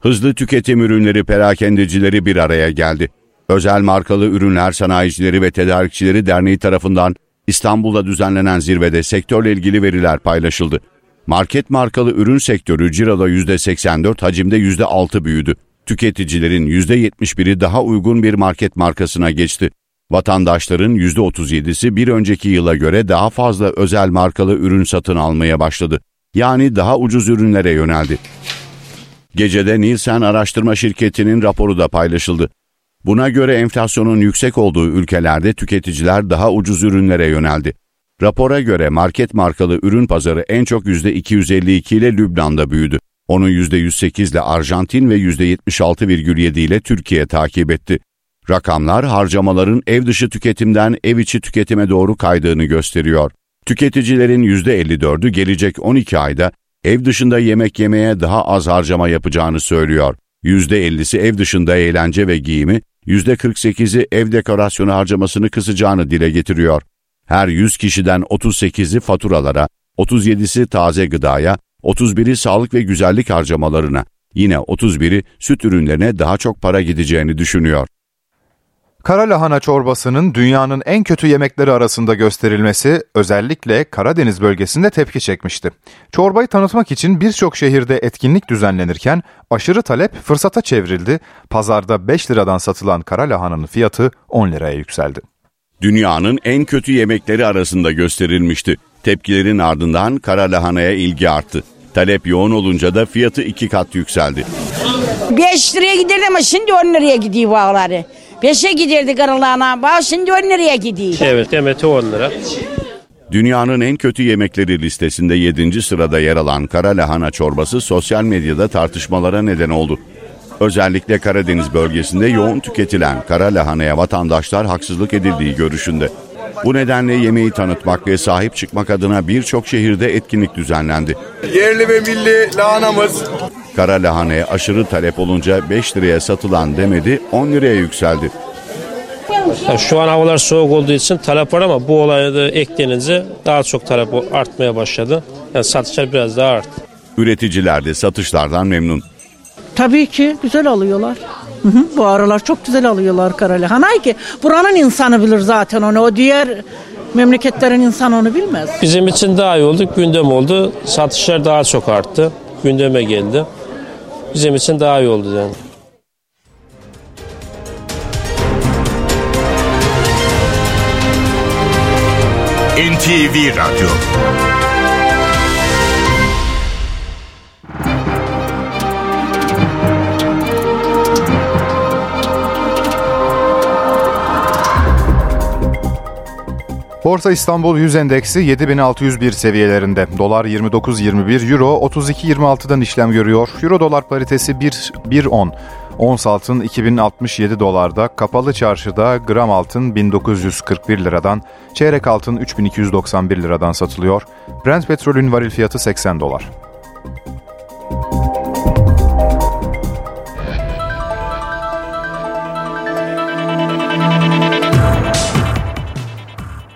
Hızlı tüketim ürünleri perakendecileri bir araya geldi. Özel markalı ürünler sanayicileri ve tedarikçileri derneği tarafından İstanbul'da düzenlenen zirvede sektörle ilgili veriler paylaşıldı. Market markalı ürün sektörü ciroda %84, hacimde %6 büyüdü. Tüketicilerin %71'i daha uygun bir market markasına geçti. Vatandaşların %37'si bir önceki yıla göre daha fazla özel markalı ürün satın almaya başladı. Yani daha ucuz ürünlere yöneldi. Gecede Nielsen araştırma şirketinin raporu da paylaşıldı. Buna göre enflasyonun yüksek olduğu ülkelerde tüketiciler daha ucuz ürünlere yöneldi. Rapora göre market markalı ürün pazarı en çok %252 ile Lübnan'da büyüdü. Onu %108 ile Arjantin ve %76,7 ile Türkiye takip etti. Rakamlar harcamaların ev dışı tüketimden ev içi tüketime doğru kaydığını gösteriyor. Tüketicilerin %54'ü gelecek 12 ayda ev dışında yemek yemeye daha az harcama yapacağını söylüyor. %50'si ev dışında eğlence ve giyimi, %48'i ev dekorasyonu harcamasını kısacağını dile getiriyor. Her 100 kişiden 38'i faturalara, 37'si taze gıdaya, 31'i sağlık ve güzellik harcamalarına, yine 31'i süt ürünlerine daha çok para gideceğini düşünüyor. Kara lahana çorbasının dünyanın en kötü yemekleri arasında gösterilmesi özellikle Karadeniz bölgesinde tepki çekmişti. Çorbayı tanıtmak için birçok şehirde etkinlik düzenlenirken aşırı talep fırsata çevrildi. Pazarda 5 liradan satılan kara lahananın fiyatı 10 liraya yükseldi. Dünyanın en kötü yemekleri arasında gösterilmişti. Tepkilerin ardından kara lahanaya ilgi arttı. Talep yoğun olunca da fiyatı iki kat yükseldi. 5 liraya giderdi ama şimdi 10 liraya gidiyor bağları. 5'e giderdi karalahana bağ şimdi 10 liraya gidiyor. Evet demeti 10 lira. Dünyanın en kötü yemekleri listesinde 7. sırada yer alan kara lahana çorbası sosyal medyada tartışmalara neden oldu. Özellikle Karadeniz bölgesinde yoğun tüketilen kara lahanaya vatandaşlar haksızlık edildiği görüşünde. Bu nedenle yemeği tanıtmak ve sahip çıkmak adına birçok şehirde etkinlik düzenlendi. Yerli ve milli lahanamız. Kara lahanaya aşırı talep olunca 5 liraya satılan demedi 10 liraya yükseldi. Şu an havalar soğuk olduğu için talep var ama bu olaya da eklenince daha çok talep artmaya başladı. Yani satışlar biraz daha arttı. Üreticiler de satışlardan memnun. Tabii ki güzel alıyorlar. Hı hı, bu aralar çok güzel alıyorlar karalahanayı ki buranın insanı bilir zaten onu. O diğer memleketlerin insanı onu bilmez. Bizim için daha iyi oldu. Gündem oldu. Satışlar daha çok arttı. Gündeme geldi. Bizim için daha iyi oldu yani. NTV Radyo Borsa İstanbul 100 endeksi 7601 seviyelerinde. Dolar 29.21, Euro 32.26'dan işlem görüyor. Euro dolar paritesi 1.10. Ons altın 2067 dolarda, kapalı çarşıda gram altın 1941 liradan, çeyrek altın 3291 liradan satılıyor. Brent petrolün varil fiyatı 80 dolar.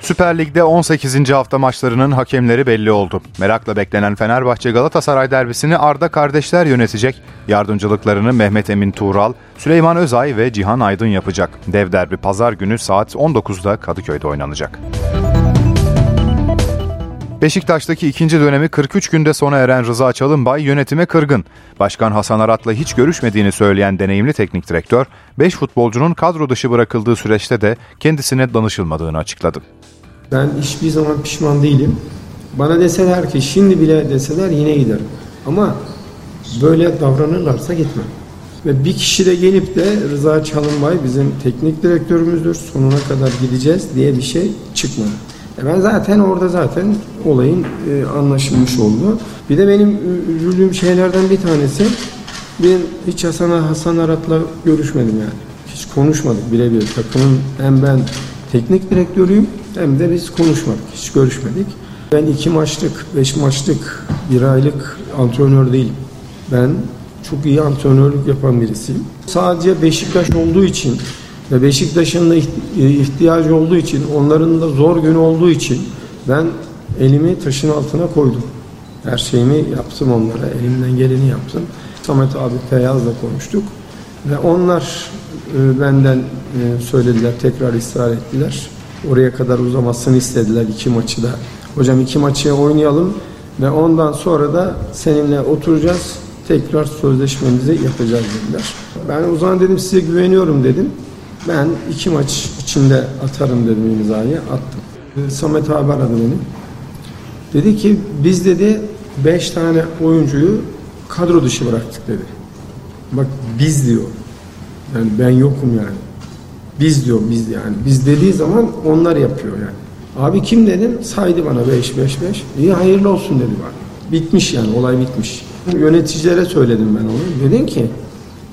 Süper Lig'de 18. hafta maçlarının hakemleri belli oldu. Merakla beklenen Fenerbahçe Galatasaray derbisini Arda kardeşler yönetecek. Yardımcılıklarını Mehmet Emin Tuğral, Süleyman Özay ve Cihan Aydın yapacak. Dev derbi pazar günü saat 19'da Kadıköy'de oynanacak. Beşiktaş'taki ikinci dönemi 43 günde sona eren Rıza Çalınbay yönetime kırgın. Başkan Hasan Arat'la hiç görüşmediğini söyleyen deneyimli teknik direktör, 5 futbolcunun kadro dışı bırakıldığı süreçte de kendisine danışılmadığını açıkladı. Ben hiçbir zaman pişman değilim. Bana deseler ki şimdi bile deseler yine giderim. Ama böyle davranırlarsa gitmem. Ve bir kişi de gelip de Rıza Çalınbay bizim teknik direktörümüzdür sonuna kadar gideceğiz diye bir şey çıkmadı. E ben zaten orada zaten olayın e, anlaşılmış oldu. Bir de benim üzüldüğüm şeylerden bir tanesi ben hiç Hasan, Hasan Arat'la görüşmedim yani. Hiç konuşmadık birebir. Takımın hem ben teknik direktörüyüm hem de biz konuşmadık. Hiç görüşmedik. Ben iki maçlık, beş maçlık, bir aylık antrenör değilim. Ben çok iyi antrenörlük yapan birisiyim. Sadece Beşiktaş olduğu için ve Beşiktaş'ın da ihtiyacı olduğu için, onların da zor günü olduğu için ben elimi taşın altına koydum. Her şeyimi yaptım onlara, elimden geleni yaptım. Samet abi Feyyaz'la konuştuk. Ve onlar e, benden e, söylediler, tekrar ısrar ettiler. Oraya kadar uzamasını istediler iki maçı da. Hocam iki maçı oynayalım ve ondan sonra da seninle oturacağız. Tekrar sözleşmemizi yapacağız dediler. Ben o zaman dedim size güveniyorum dedim. Ben iki maç içinde atarım dedim imzayı. Attım. Samet abi aradı beni. Dedi ki biz dedi beş tane oyuncuyu kadro dışı bıraktık dedi. Bak biz diyor. Yani ben yokum yani. Biz diyor biz yani. Biz dediği zaman onlar yapıyor yani. Abi kim dedim? Saydı bana 5 5 5. İyi hayırlı olsun dedi bana. Bitmiş yani olay bitmiş. Yöneticilere söyledim ben onu. Dedim ki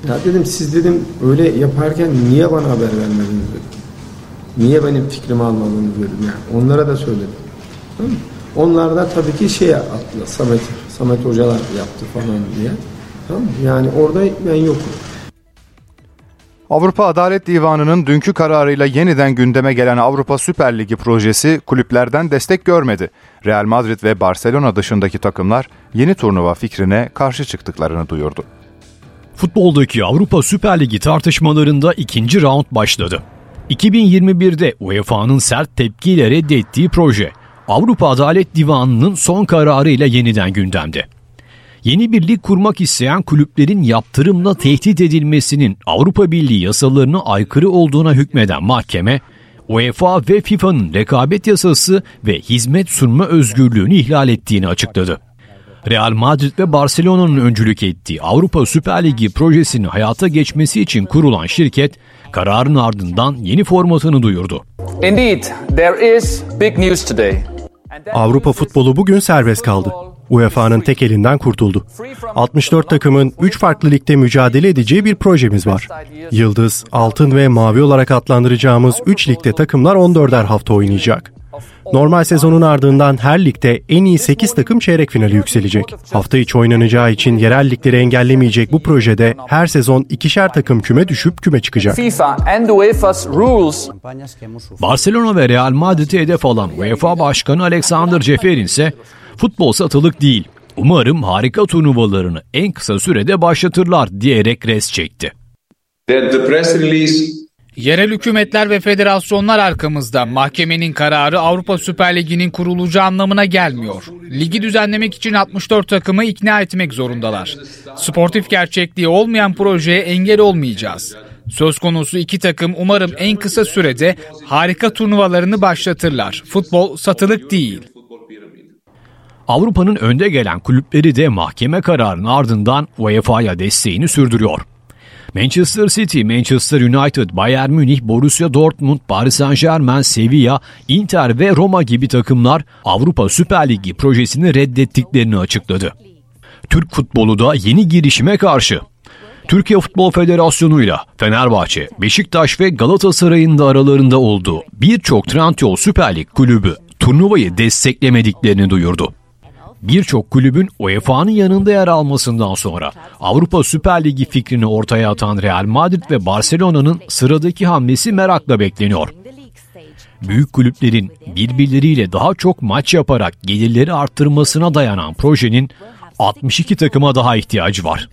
ya dedim siz dedim öyle yaparken niye bana haber vermediniz dedim. Niye benim fikrimi almadınız dedim yani. Onlara da söyledim. Tamam mı? Onlar da tabii ki şey attılar. Samet, Samet hocalar yaptı falan diye. Tamam? Yani orada ben yokum. Avrupa Adalet Divanı'nın dünkü kararıyla yeniden gündeme gelen Avrupa Süper Ligi projesi kulüplerden destek görmedi. Real Madrid ve Barcelona dışındaki takımlar yeni turnuva fikrine karşı çıktıklarını duyurdu. Futboldaki Avrupa Süper Ligi tartışmalarında ikinci round başladı. 2021'de UEFA'nın sert tepkiyle reddettiği proje Avrupa Adalet Divanı'nın son kararıyla yeniden gündemde. Yeni bir lig kurmak isteyen kulüplerin yaptırımla tehdit edilmesinin Avrupa Birliği yasalarına aykırı olduğuna hükmeden mahkeme, UEFA ve FIFA'nın rekabet yasası ve hizmet sunma özgürlüğünü ihlal ettiğini açıkladı. Real Madrid ve Barcelona'nın öncülük ettiği Avrupa Süper Ligi projesinin hayata geçmesi için kurulan şirket, kararın ardından yeni formatını duyurdu. Indeed, there is big news today. Avrupa futbolu bugün serbest kaldı. UEFA'nın tek elinden kurtuldu. 64 takımın 3 farklı ligde mücadele edeceği bir projemiz var. Yıldız, Altın ve Mavi olarak adlandıracağımız 3 ligde takımlar 14'er hafta oynayacak. Normal sezonun ardından her ligde en iyi 8 takım çeyrek finali yükselecek. Hafta içi oynanacağı için yerel ligleri engellemeyecek bu projede her sezon ikişer takım küme düşüp küme çıkacak. Barcelona ve Real Madrid'i hedef alan UEFA Başkanı Alexander Ceferin ise futbol satılık değil. Umarım harika turnuvalarını en kısa sürede başlatırlar diyerek res çekti. The press release Yerel hükümetler ve federasyonlar arkamızda. Mahkemenin kararı Avrupa Süper Ligi'nin kurulacağı anlamına gelmiyor. Ligi düzenlemek için 64 takımı ikna etmek zorundalar. Sportif gerçekliği olmayan projeye engel olmayacağız. Söz konusu iki takım umarım en kısa sürede harika turnuvalarını başlatırlar. Futbol satılık değil. Avrupa'nın önde gelen kulüpleri de mahkeme kararının ardından UEFA'ya desteğini sürdürüyor. Manchester City, Manchester United, Bayern Münih, Borussia Dortmund, Paris Saint Germain, Sevilla, Inter ve Roma gibi takımlar Avrupa Süper Ligi projesini reddettiklerini açıkladı. Türk futbolu da yeni girişime karşı. Türkiye Futbol Federasyonu ile Fenerbahçe, Beşiktaş ve Galatasaray'ın da aralarında olduğu birçok Trendyol Süper Lig kulübü turnuvayı desteklemediklerini duyurdu birçok kulübün UEFA'nın yanında yer almasından sonra Avrupa Süper Ligi fikrini ortaya atan Real Madrid ve Barcelona'nın sıradaki hamlesi merakla bekleniyor. Büyük kulüplerin birbirleriyle daha çok maç yaparak gelirleri arttırmasına dayanan projenin 62 takıma daha ihtiyacı var.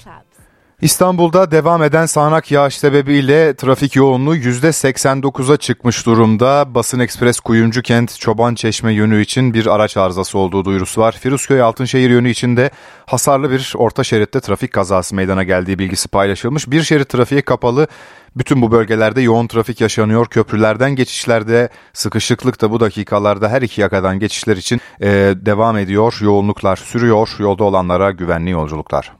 İstanbul'da devam eden sağanak yağış sebebiyle trafik yoğunluğu %89'a çıkmış durumda. Basın Ekspres Kuyumcu Kent Çoban Çeşme yönü için bir araç arızası olduğu duyurusu var. Firuzköy Altınşehir yönü için de hasarlı bir orta şeritte trafik kazası meydana geldiği bilgisi paylaşılmış. Bir şerit trafiği kapalı. Bütün bu bölgelerde yoğun trafik yaşanıyor. Köprülerden geçişlerde sıkışıklık da bu dakikalarda her iki yakadan geçişler için e, devam ediyor. Yoğunluklar sürüyor. Yolda olanlara güvenli yolculuklar.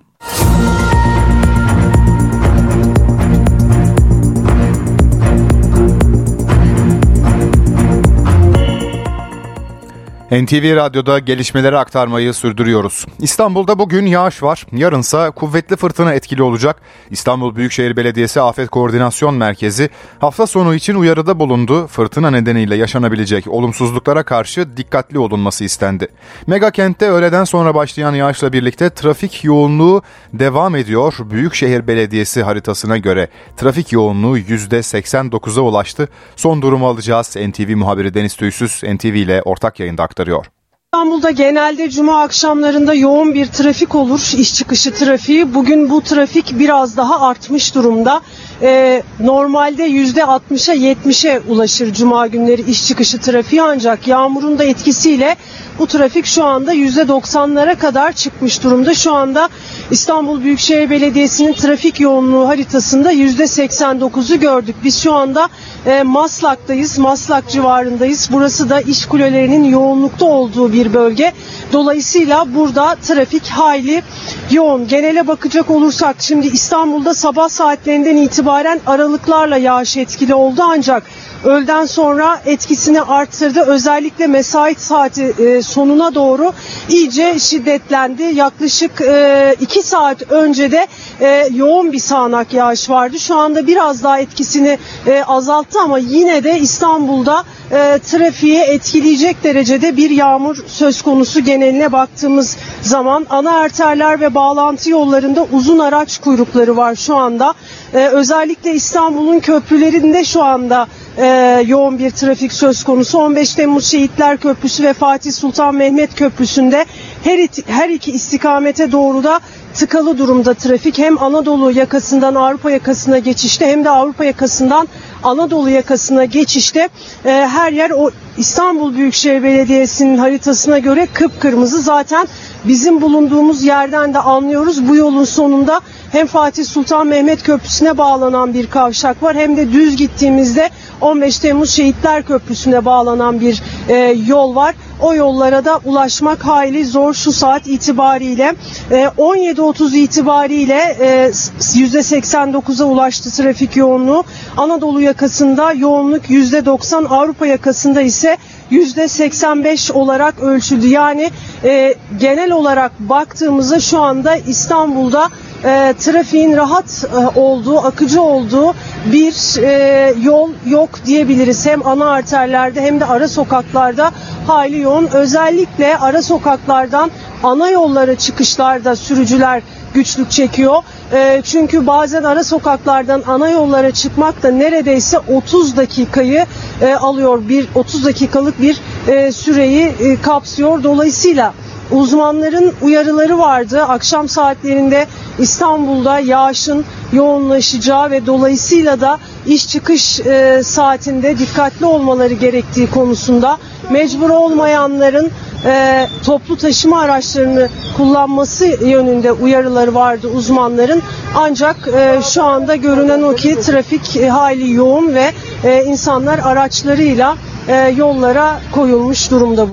NTV Radyo'da gelişmeleri aktarmayı sürdürüyoruz. İstanbul'da bugün yağış var. Yarınsa kuvvetli fırtına etkili olacak. İstanbul Büyükşehir Belediyesi Afet Koordinasyon Merkezi hafta sonu için uyarıda bulundu. Fırtına nedeniyle yaşanabilecek olumsuzluklara karşı dikkatli olunması istendi. Mega kentte öğleden sonra başlayan yağışla birlikte trafik yoğunluğu devam ediyor. Büyükşehir Belediyesi haritasına göre trafik yoğunluğu %89'a ulaştı. Son durumu alacağız. NTV muhabiri Deniz Tüysüz NTV ile ortak yayında aktarıyor aktarıyor. İstanbul'da genelde cuma akşamlarında yoğun bir trafik olur, iş çıkışı trafiği. Bugün bu trafik biraz daha artmış durumda. Ee, normalde %60'a 70'e ulaşır cuma günleri iş çıkışı trafiği ancak yağmurun da etkisiyle bu trafik şu anda %90'lara kadar çıkmış durumda. Şu anda İstanbul Büyükşehir Belediyesi'nin trafik yoğunluğu haritasında %89'u gördük. Biz şu anda e, Maslak'tayız, Maslak civarındayız. Burası da iş kulelerinin yoğunlukta olduğu bir bölge. Dolayısıyla burada trafik hayli yoğun. Genele bakacak olursak şimdi İstanbul'da sabah saatlerinden itibaren aralıklarla yağış etkili oldu ancak öğleden sonra etkisini arttırdı. Özellikle mesai saati e, sonuna doğru iyice şiddetlendi. Yaklaşık e, iki saat önce de e, yoğun bir sağanak yağış vardı. Şu anda biraz daha etkisini e, azalttı ama yine de İstanbul'da e, trafiği etkileyecek derecede bir yağmur söz konusu geneline baktığımız zaman ana arterler ve bağlantı yollarında uzun araç kuyrukları var şu anda. E, özellikle İstanbul'un köprülerinde şu anda e, yoğun bir trafik söz konusu. 15 Temmuz Şehitler Köprüsü ve Fatih Sultan Mehmet Köprüsü'nde her, her iki istikamete doğru da tıkalı durumda trafik. Hem Anadolu yakasından Avrupa yakasına geçişte hem de Avrupa yakasından Anadolu yakasına geçişte e, her yer o İstanbul Büyükşehir Belediyesi'nin haritasına göre kıpkırmızı. Zaten bizim bulunduğumuz yerden de anlıyoruz. Bu yolun sonunda hem Fatih Sultan Mehmet Köprüsü'ne bağlanan bir kavşak var hem de düz gittiğimizde 15 Temmuz Şehitler Köprüsü'ne bağlanan bir e, yol var. O yollara da ulaşmak hayli zor şu saat itibariyle. E, 17.30 itibariyle e, %89'a ulaştı trafik yoğunluğu. Anadolu yakasında yoğunluk %90, Avrupa yakasında ise %85 olarak ölçüldü. Yani e, genel olarak baktığımızda şu anda İstanbul'da e, trafiğin rahat e, olduğu, akıcı olduğu bir e, yol yok diyebiliriz. Hem ana arterlerde hem de ara sokaklarda hali yoğun. Özellikle ara sokaklardan ana yollara çıkışlarda sürücüler güçlük çekiyor. E, çünkü bazen ara sokaklardan ana yollara çıkmak da neredeyse 30 dakikayı e, alıyor. Bir 30 dakikalık bir e, süreyi e, kapsıyor. Dolayısıyla uzmanların uyarıları vardı. Akşam saatlerinde İstanbul'da yağışın yoğunlaşacağı ve dolayısıyla da iş çıkış e, saatinde dikkatli olmaları gerektiği konusunda mecbur olmayanların e, toplu taşıma araçlarını kullanması yönünde uyarıları vardı uzmanların. Ancak e, şu anda görünen o ki trafik e, hali yoğun ve e, insanlar araçlarıyla e, yollara koyulmuş durumda.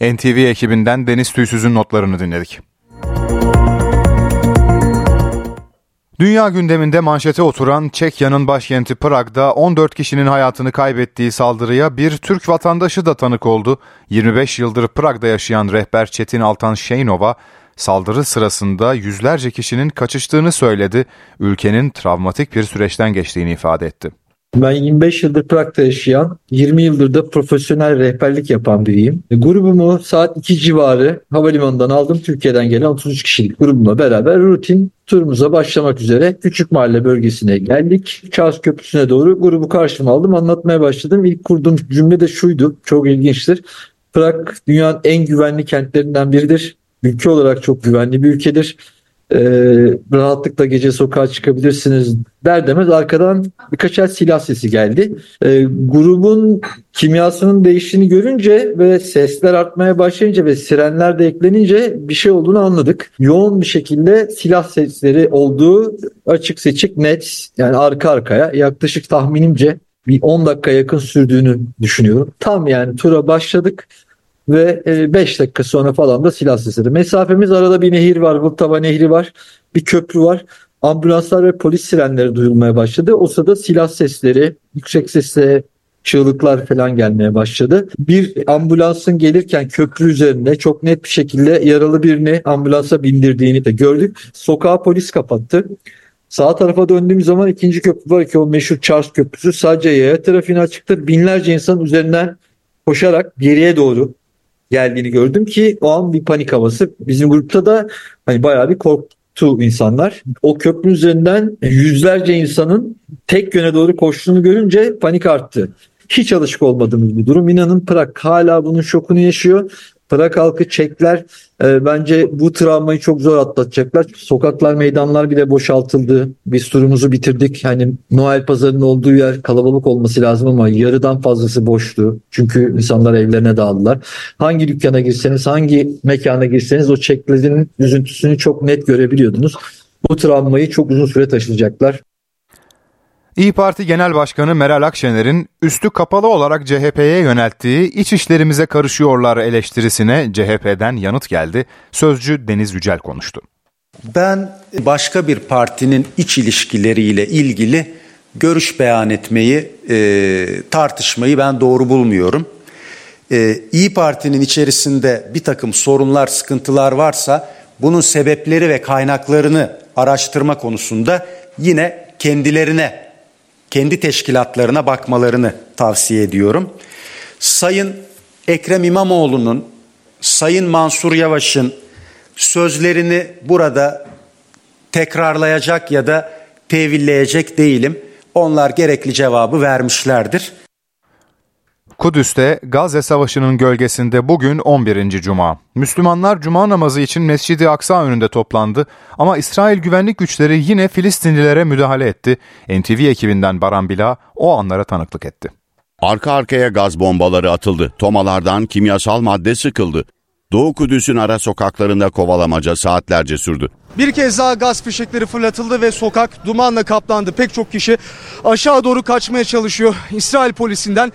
NTV ekibinden Deniz Tüysüz'ün notlarını dinledik. Dünya gündeminde manşete oturan Çekya'nın başkenti Prag'da 14 kişinin hayatını kaybettiği saldırıya bir Türk vatandaşı da tanık oldu. 25 yıldır Prag'da yaşayan rehber Çetin Altan Şeynova, saldırı sırasında yüzlerce kişinin kaçıştığını söyledi, ülkenin travmatik bir süreçten geçtiğini ifade etti. Ben 25 yıldır Prag'da yaşayan, 20 yıldır da profesyonel rehberlik yapan biriyim. E, grubumu saat 2 civarı havalimanından aldım. Türkiye'den gelen 33 kişilik grubumla beraber rutin turumuza başlamak üzere Küçük Mahalle bölgesine geldik. Charles Köprüsü'ne doğru grubu karşıma aldım. Anlatmaya başladım. İlk kurduğum cümle de şuydu. Çok ilginçtir. Prag dünyanın en güvenli kentlerinden biridir. Ülke olarak çok güvenli bir ülkedir e, rahatlıkla gece sokağa çıkabilirsiniz der demez arkadan birkaç el silah sesi geldi. E, grubun kimyasının değiştiğini görünce ve sesler artmaya başlayınca ve sirenler de eklenince bir şey olduğunu anladık. Yoğun bir şekilde silah sesleri olduğu açık seçik net yani arka arkaya yaklaşık tahminimce bir 10 dakika yakın sürdüğünü düşünüyorum. Tam yani tura başladık ve 5 e, dakika sonra falan da silah sesleri. Mesafemiz arada bir nehir var, Vltava Nehri var, bir köprü var. Ambulanslar ve polis sirenleri duyulmaya başladı. O sırada silah sesleri, yüksek sesle çığlıklar falan gelmeye başladı. Bir ambulansın gelirken köprü üzerinde çok net bir şekilde yaralı birini ambulansa bindirdiğini de gördük. Sokağa polis kapattı. Sağ tarafa döndüğüm zaman ikinci köprü var ki o meşhur Charles Köprüsü sadece yaya trafiğine açıktır. Binlerce insan üzerinden koşarak geriye doğru geldiğini gördüm ki o an bir panik havası. Bizim grupta da hani bayağı bir korktu insanlar. O köprü üzerinden yüzlerce insanın tek yöne doğru koştuğunu görünce panik arttı. Hiç alışık olmadığımız bir durum. İnanın Prag hala bunun şokunu yaşıyor. Prag halkı Çekler e, bence bu travmayı çok zor atlatacaklar. Sokaklar, meydanlar bile boşaltıldı. Biz turumuzu bitirdik. Hani Noel pazarının olduğu yer kalabalık olması lazım ama yarıdan fazlası boştu. Çünkü insanlar evlerine dağıldılar. Hangi dükkana girseniz, hangi mekana girseniz o Çeklerin üzüntüsünü çok net görebiliyordunuz. Bu travmayı çok uzun süre taşıyacaklar. İyi Parti Genel Başkanı Meral Akşener'in üstü kapalı olarak CHP'ye yönelttiği iç işlerimize karışıyorlar eleştirisine CHP'den yanıt geldi. Sözcü Deniz Yücel konuştu. Ben başka bir partinin iç ilişkileriyle ilgili görüş beyan etmeyi, e, tartışmayı ben doğru bulmuyorum. E, İyi Parti'nin içerisinde bir takım sorunlar, sıkıntılar varsa bunun sebepleri ve kaynaklarını araştırma konusunda yine kendilerine kendi teşkilatlarına bakmalarını tavsiye ediyorum. Sayın Ekrem İmamoğlu'nun, Sayın Mansur Yavaş'ın sözlerini burada tekrarlayacak ya da tevilleyecek değilim. Onlar gerekli cevabı vermişlerdir. Kudüs'te Gazze Savaşı'nın gölgesinde bugün 11. Cuma. Müslümanlar Cuma namazı için Mescid-i Aksa önünde toplandı ama İsrail güvenlik güçleri yine Filistinlilere müdahale etti. NTV ekibinden Baran Bila o anlara tanıklık etti. Arka arkaya gaz bombaları atıldı. Tomalardan kimyasal madde sıkıldı. Doğu Kudüs'ün ara sokaklarında kovalamaca saatlerce sürdü. Bir kez daha gaz fişekleri fırlatıldı ve sokak dumanla kaplandı. Pek çok kişi aşağı doğru kaçmaya çalışıyor. İsrail polisinden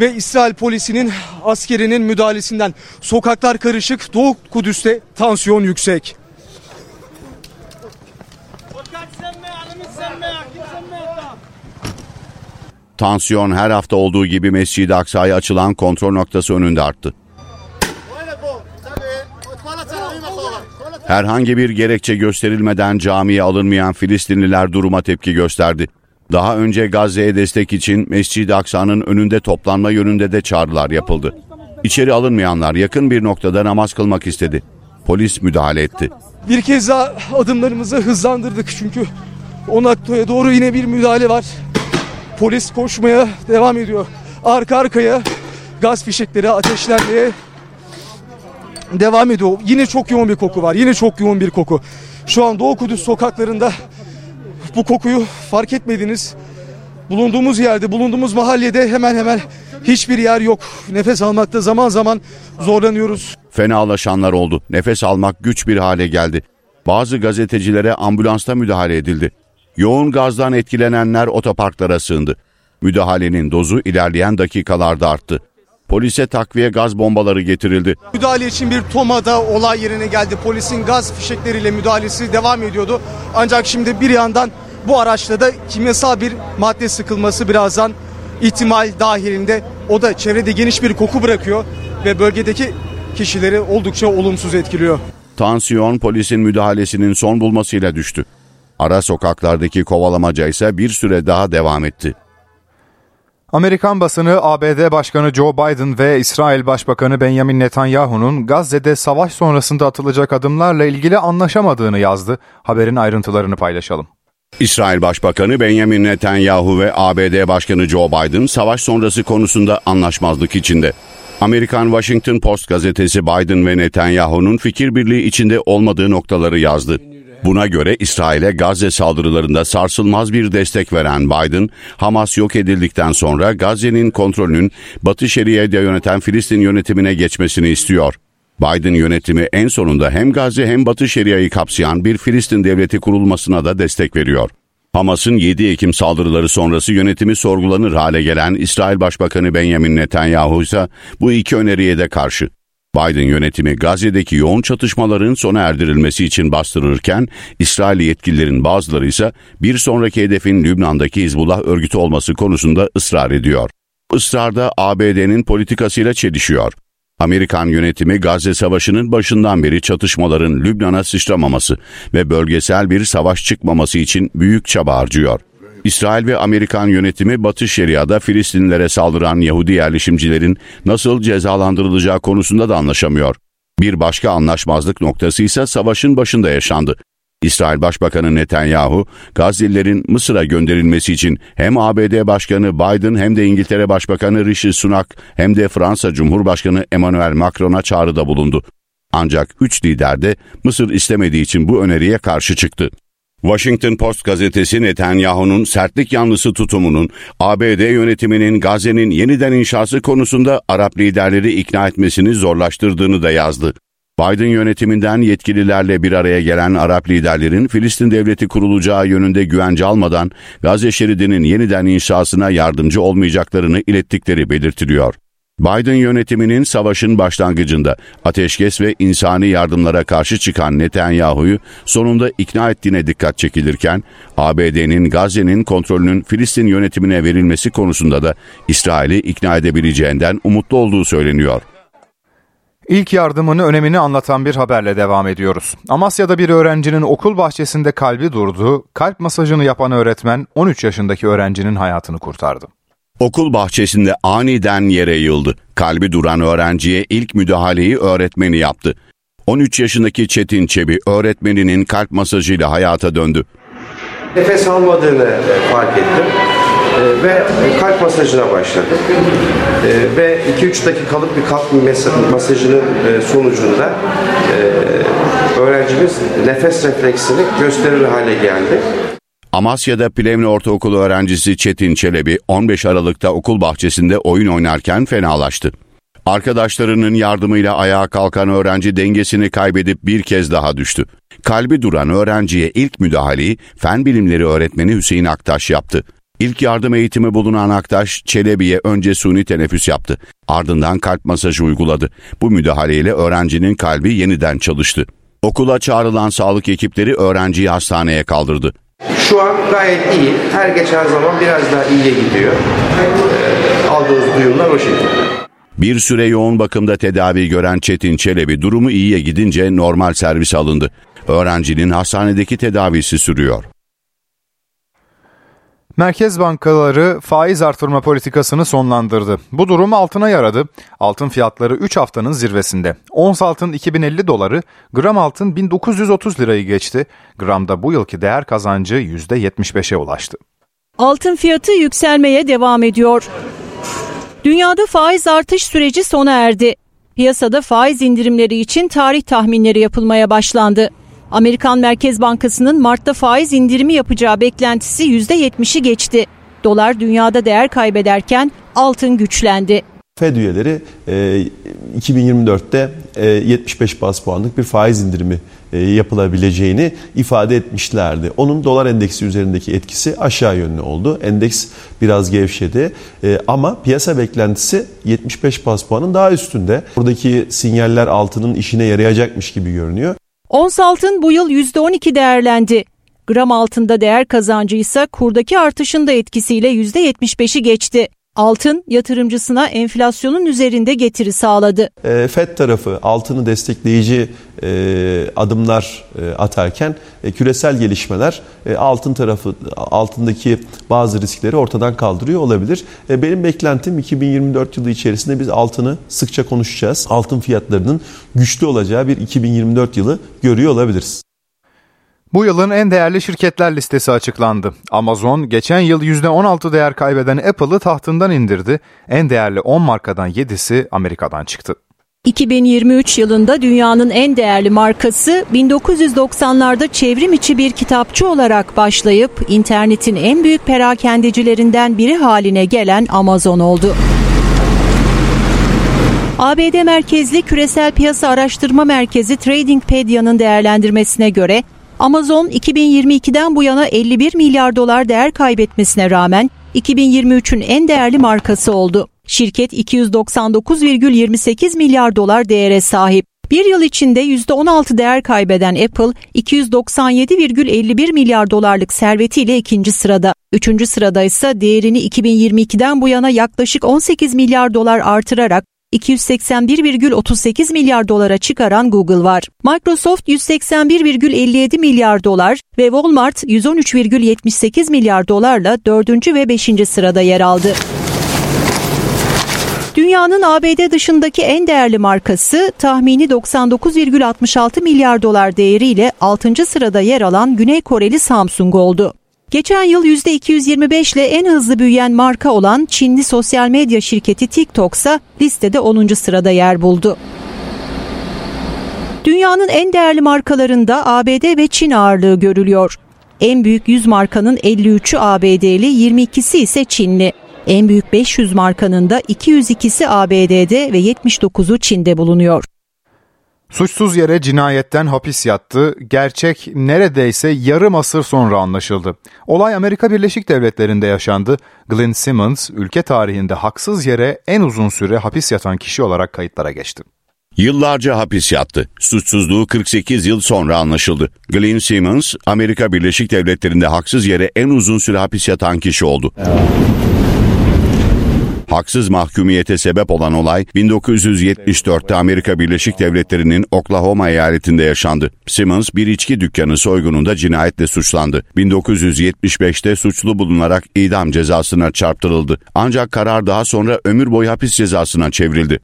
ve İsrail polisinin askerinin müdahalesinden. Sokaklar karışık. Doğu Kudüs'te tansiyon yüksek. Tansiyon her hafta olduğu gibi Mescid-i Aksa'ya açılan kontrol noktası önünde arttı. Herhangi bir gerekçe gösterilmeden camiye alınmayan Filistinliler duruma tepki gösterdi. Daha önce Gazze'ye destek için Mescid-i Aksa'nın önünde toplanma yönünde de çağrılar yapıldı. İçeri alınmayanlar yakın bir noktada namaz kılmak istedi. Polis müdahale etti. Bir kez daha adımlarımızı hızlandırdık çünkü o noktaya doğru yine bir müdahale var. Polis koşmaya devam ediyor. Arka arkaya gaz fişekleri ateşlenmeye devam ediyor. Yine çok yoğun bir koku var. Yine çok yoğun bir koku. Şu an Doğu Kudüs sokaklarında bu kokuyu fark etmediniz. Bulunduğumuz yerde, bulunduğumuz mahallede hemen hemen hiçbir yer yok. Nefes almakta zaman zaman zorlanıyoruz. Fenalaşanlar oldu. Nefes almak güç bir hale geldi. Bazı gazetecilere ambulansta müdahale edildi. Yoğun gazdan etkilenenler otoparklara sığındı. Müdahalenin dozu ilerleyen dakikalarda arttı. Polise takviye gaz bombaları getirildi. Müdahale için bir TOMA'da olay yerine geldi. Polisin gaz fişekleriyle müdahalesi devam ediyordu. Ancak şimdi bir yandan bu araçta da kimyasal bir madde sıkılması birazdan ihtimal dahilinde. O da çevrede geniş bir koku bırakıyor ve bölgedeki kişileri oldukça olumsuz etkiliyor. Tansiyon polisin müdahalesinin son bulmasıyla düştü. Ara sokaklardaki kovalamaca ise bir süre daha devam etti. Amerikan basını ABD Başkanı Joe Biden ve İsrail Başbakanı Benjamin Netanyahu'nun Gazze'de savaş sonrasında atılacak adımlarla ilgili anlaşamadığını yazdı. Haberin ayrıntılarını paylaşalım. İsrail Başbakanı Benjamin Netanyahu ve ABD Başkanı Joe Biden savaş sonrası konusunda anlaşmazlık içinde. Amerikan Washington Post gazetesi Biden ve Netanyahu'nun fikir birliği içinde olmadığı noktaları yazdı. Buna göre İsrail'e Gazze saldırılarında sarsılmaz bir destek veren Biden, Hamas yok edildikten sonra Gazze'nin kontrolünün Batı Şeria'da yöneten Filistin yönetimine geçmesini istiyor. Biden yönetimi en sonunda hem Gazze hem Batı Şeria'yı kapsayan bir Filistin devleti kurulmasına da destek veriyor. Hamas'ın 7 Ekim saldırıları sonrası yönetimi sorgulanır hale gelen İsrail Başbakanı Benjamin Netanyahu ise bu iki öneriye de karşı. Biden yönetimi Gazze'deki yoğun çatışmaların sona erdirilmesi için bastırırken İsrail yetkililerin bazıları ise bir sonraki hedefin Lübnan'daki Hizbullah örgütü olması konusunda ısrar ediyor. Israrda ABD'nin politikasıyla çelişiyor. Amerikan yönetimi Gazze Savaşı'nın başından beri çatışmaların Lübnan'a sıçramaması ve bölgesel bir savaş çıkmaması için büyük çaba harcıyor. İsrail ve Amerikan yönetimi Batı Şeria'da Filistinlilere saldıran Yahudi yerleşimcilerin nasıl cezalandırılacağı konusunda da anlaşamıyor. Bir başka anlaşmazlık noktası ise savaşın başında yaşandı. İsrail Başbakanı Netanyahu, Gazze'lilerin Mısır'a gönderilmesi için hem ABD Başkanı Biden hem de İngiltere Başbakanı Rishi Sunak hem de Fransa Cumhurbaşkanı Emmanuel Macron'a çağrıda bulundu. Ancak üç lider de Mısır istemediği için bu öneriye karşı çıktı. Washington Post gazetesi Netanyahu'nun sertlik yanlısı tutumunun ABD yönetiminin Gazze'nin yeniden inşası konusunda Arap liderleri ikna etmesini zorlaştırdığını da yazdı. Biden yönetiminden yetkililerle bir araya gelen Arap liderlerin Filistin devleti kurulacağı yönünde güvence almadan Gazze şeridinin yeniden inşasına yardımcı olmayacaklarını ilettikleri belirtiliyor. Biden yönetiminin savaşın başlangıcında ateşkes ve insani yardımlara karşı çıkan Netanyahu'yu sonunda ikna ettiğine dikkat çekilirken, ABD'nin Gazze'nin kontrolünün Filistin yönetimine verilmesi konusunda da İsrail'i ikna edebileceğinden umutlu olduğu söyleniyor. İlk yardımını önemini anlatan bir haberle devam ediyoruz. Amasya'da bir öğrencinin okul bahçesinde kalbi durdu, kalp masajını yapan öğretmen 13 yaşındaki öğrencinin hayatını kurtardı. Okul bahçesinde aniden yere yıldı. Kalbi duran öğrenciye ilk müdahaleyi öğretmeni yaptı. 13 yaşındaki Çetin Çebi öğretmeninin kalp masajıyla hayata döndü. Nefes almadığını fark ettim e, ve kalp masajına başladım. E, ve 2-3 dakikalık bir kalp masajının sonucunda öğrencimiz nefes refleksini gösterir hale geldi. Amasya'da Plevne Ortaokulu öğrencisi Çetin Çelebi 15 Aralık'ta okul bahçesinde oyun oynarken fenalaştı. Arkadaşlarının yardımıyla ayağa kalkan öğrenci dengesini kaybedip bir kez daha düştü. Kalbi duran öğrenciye ilk müdahaleyi fen bilimleri öğretmeni Hüseyin Aktaş yaptı. İlk yardım eğitimi bulunan Aktaş, Çelebi'ye önce suni teneffüs yaptı. Ardından kalp masajı uyguladı. Bu müdahaleyle öğrencinin kalbi yeniden çalıştı. Okula çağrılan sağlık ekipleri öğrenciyi hastaneye kaldırdı. Şu an gayet iyi. Her geçen zaman biraz daha iyiye gidiyor. Ee, aldığınız duyumlar o şekilde. Bir süre yoğun bakımda tedavi gören Çetin Çelebi durumu iyiye gidince normal servis alındı. Öğrencinin hastanedeki tedavisi sürüyor. Merkez bankaları faiz artırma politikasını sonlandırdı. Bu durum altına yaradı. Altın fiyatları 3 haftanın zirvesinde. Ons altın 2050 doları, gram altın 1930 lirayı geçti. Gramda bu yılki değer kazancı %75'e ulaştı. Altın fiyatı yükselmeye devam ediyor. Dünyada faiz artış süreci sona erdi. Piyasada faiz indirimleri için tarih tahminleri yapılmaya başlandı. Amerikan Merkez Bankası'nın Mart'ta faiz indirimi yapacağı beklentisi %70'i geçti. Dolar dünyada değer kaybederken altın güçlendi. Fed üyeleri 2024'te 75 bas puanlık bir faiz indirimi e, yapılabileceğini ifade etmişlerdi. Onun dolar endeksi üzerindeki etkisi aşağı yönlü oldu. Endeks biraz gevşedi e, ama piyasa beklentisi 75 bas puanın daha üstünde. Buradaki sinyaller altının işine yarayacakmış gibi görünüyor. Ons altın bu yıl %12 değerlendi. Gram altında değer kazancı ise kurdaki artışın da etkisiyle %75'i geçti. Altın yatırımcısına enflasyonun üzerinde getiri sağladı. E, FED tarafı altını destekleyici e, adımlar e, atarken küresel gelişmeler altın tarafı altındaki bazı riskleri ortadan kaldırıyor olabilir. Benim beklentim 2024 yılı içerisinde biz altını sıkça konuşacağız. Altın fiyatlarının güçlü olacağı bir 2024 yılı görüyor olabiliriz. Bu yılın en değerli şirketler listesi açıklandı. Amazon geçen yıl %16 değer kaybeden Apple'ı tahtından indirdi. En değerli 10 markadan 7'si Amerika'dan çıktı. 2023 yılında dünyanın en değerli markası 1990'larda çevrim içi bir kitapçı olarak başlayıp internetin en büyük perakendecilerinden biri haline gelen Amazon oldu. ABD merkezli küresel piyasa araştırma merkezi TradingPedia'nın değerlendirmesine göre Amazon 2022'den bu yana 51 milyar dolar değer kaybetmesine rağmen 2023'ün en değerli markası oldu. Şirket 299,28 milyar dolar değere sahip. Bir yıl içinde %16 değer kaybeden Apple 297,51 milyar dolarlık servetiyle ikinci sırada. Üçüncü sırada ise değerini 2022'den bu yana yaklaşık 18 milyar dolar artırarak 281,38 milyar dolara çıkaran Google var. Microsoft 181,57 milyar dolar ve Walmart 113,78 milyar dolarla 4. ve 5. sırada yer aldı. Dünyanın ABD dışındaki en değerli markası tahmini 99,66 milyar dolar değeriyle 6. sırada yer alan Güney Koreli Samsung oldu. Geçen yıl %225 ile en hızlı büyüyen marka olan Çinli sosyal medya şirketi TikTok ise listede 10. sırada yer buldu. Dünyanın en değerli markalarında ABD ve Çin ağırlığı görülüyor. En büyük 100 markanın 53'ü ABD'li, 22'si ise Çinli. En büyük 500 markanın da 202'si ABD'de ve 79'u Çin'de bulunuyor. Suçsuz yere cinayetten hapis yattı. Gerçek neredeyse yarım asır sonra anlaşıldı. Olay Amerika Birleşik Devletleri'nde yaşandı. Glenn Simmons ülke tarihinde haksız yere en uzun süre hapis yatan kişi olarak kayıtlara geçti. Yıllarca hapis yattı. Suçsuzluğu 48 yıl sonra anlaşıldı. Glenn Simmons, Amerika Birleşik Devletleri'nde haksız yere en uzun süre hapis yatan kişi oldu. Haksız mahkumiyete sebep olan olay 1974'te Amerika Birleşik Devletleri'nin Oklahoma eyaletinde yaşandı. Simmons bir içki dükkanı soygununda cinayetle suçlandı. 1975'te suçlu bulunarak idam cezasına çarptırıldı. Ancak karar daha sonra ömür boyu hapis cezasına çevrildi.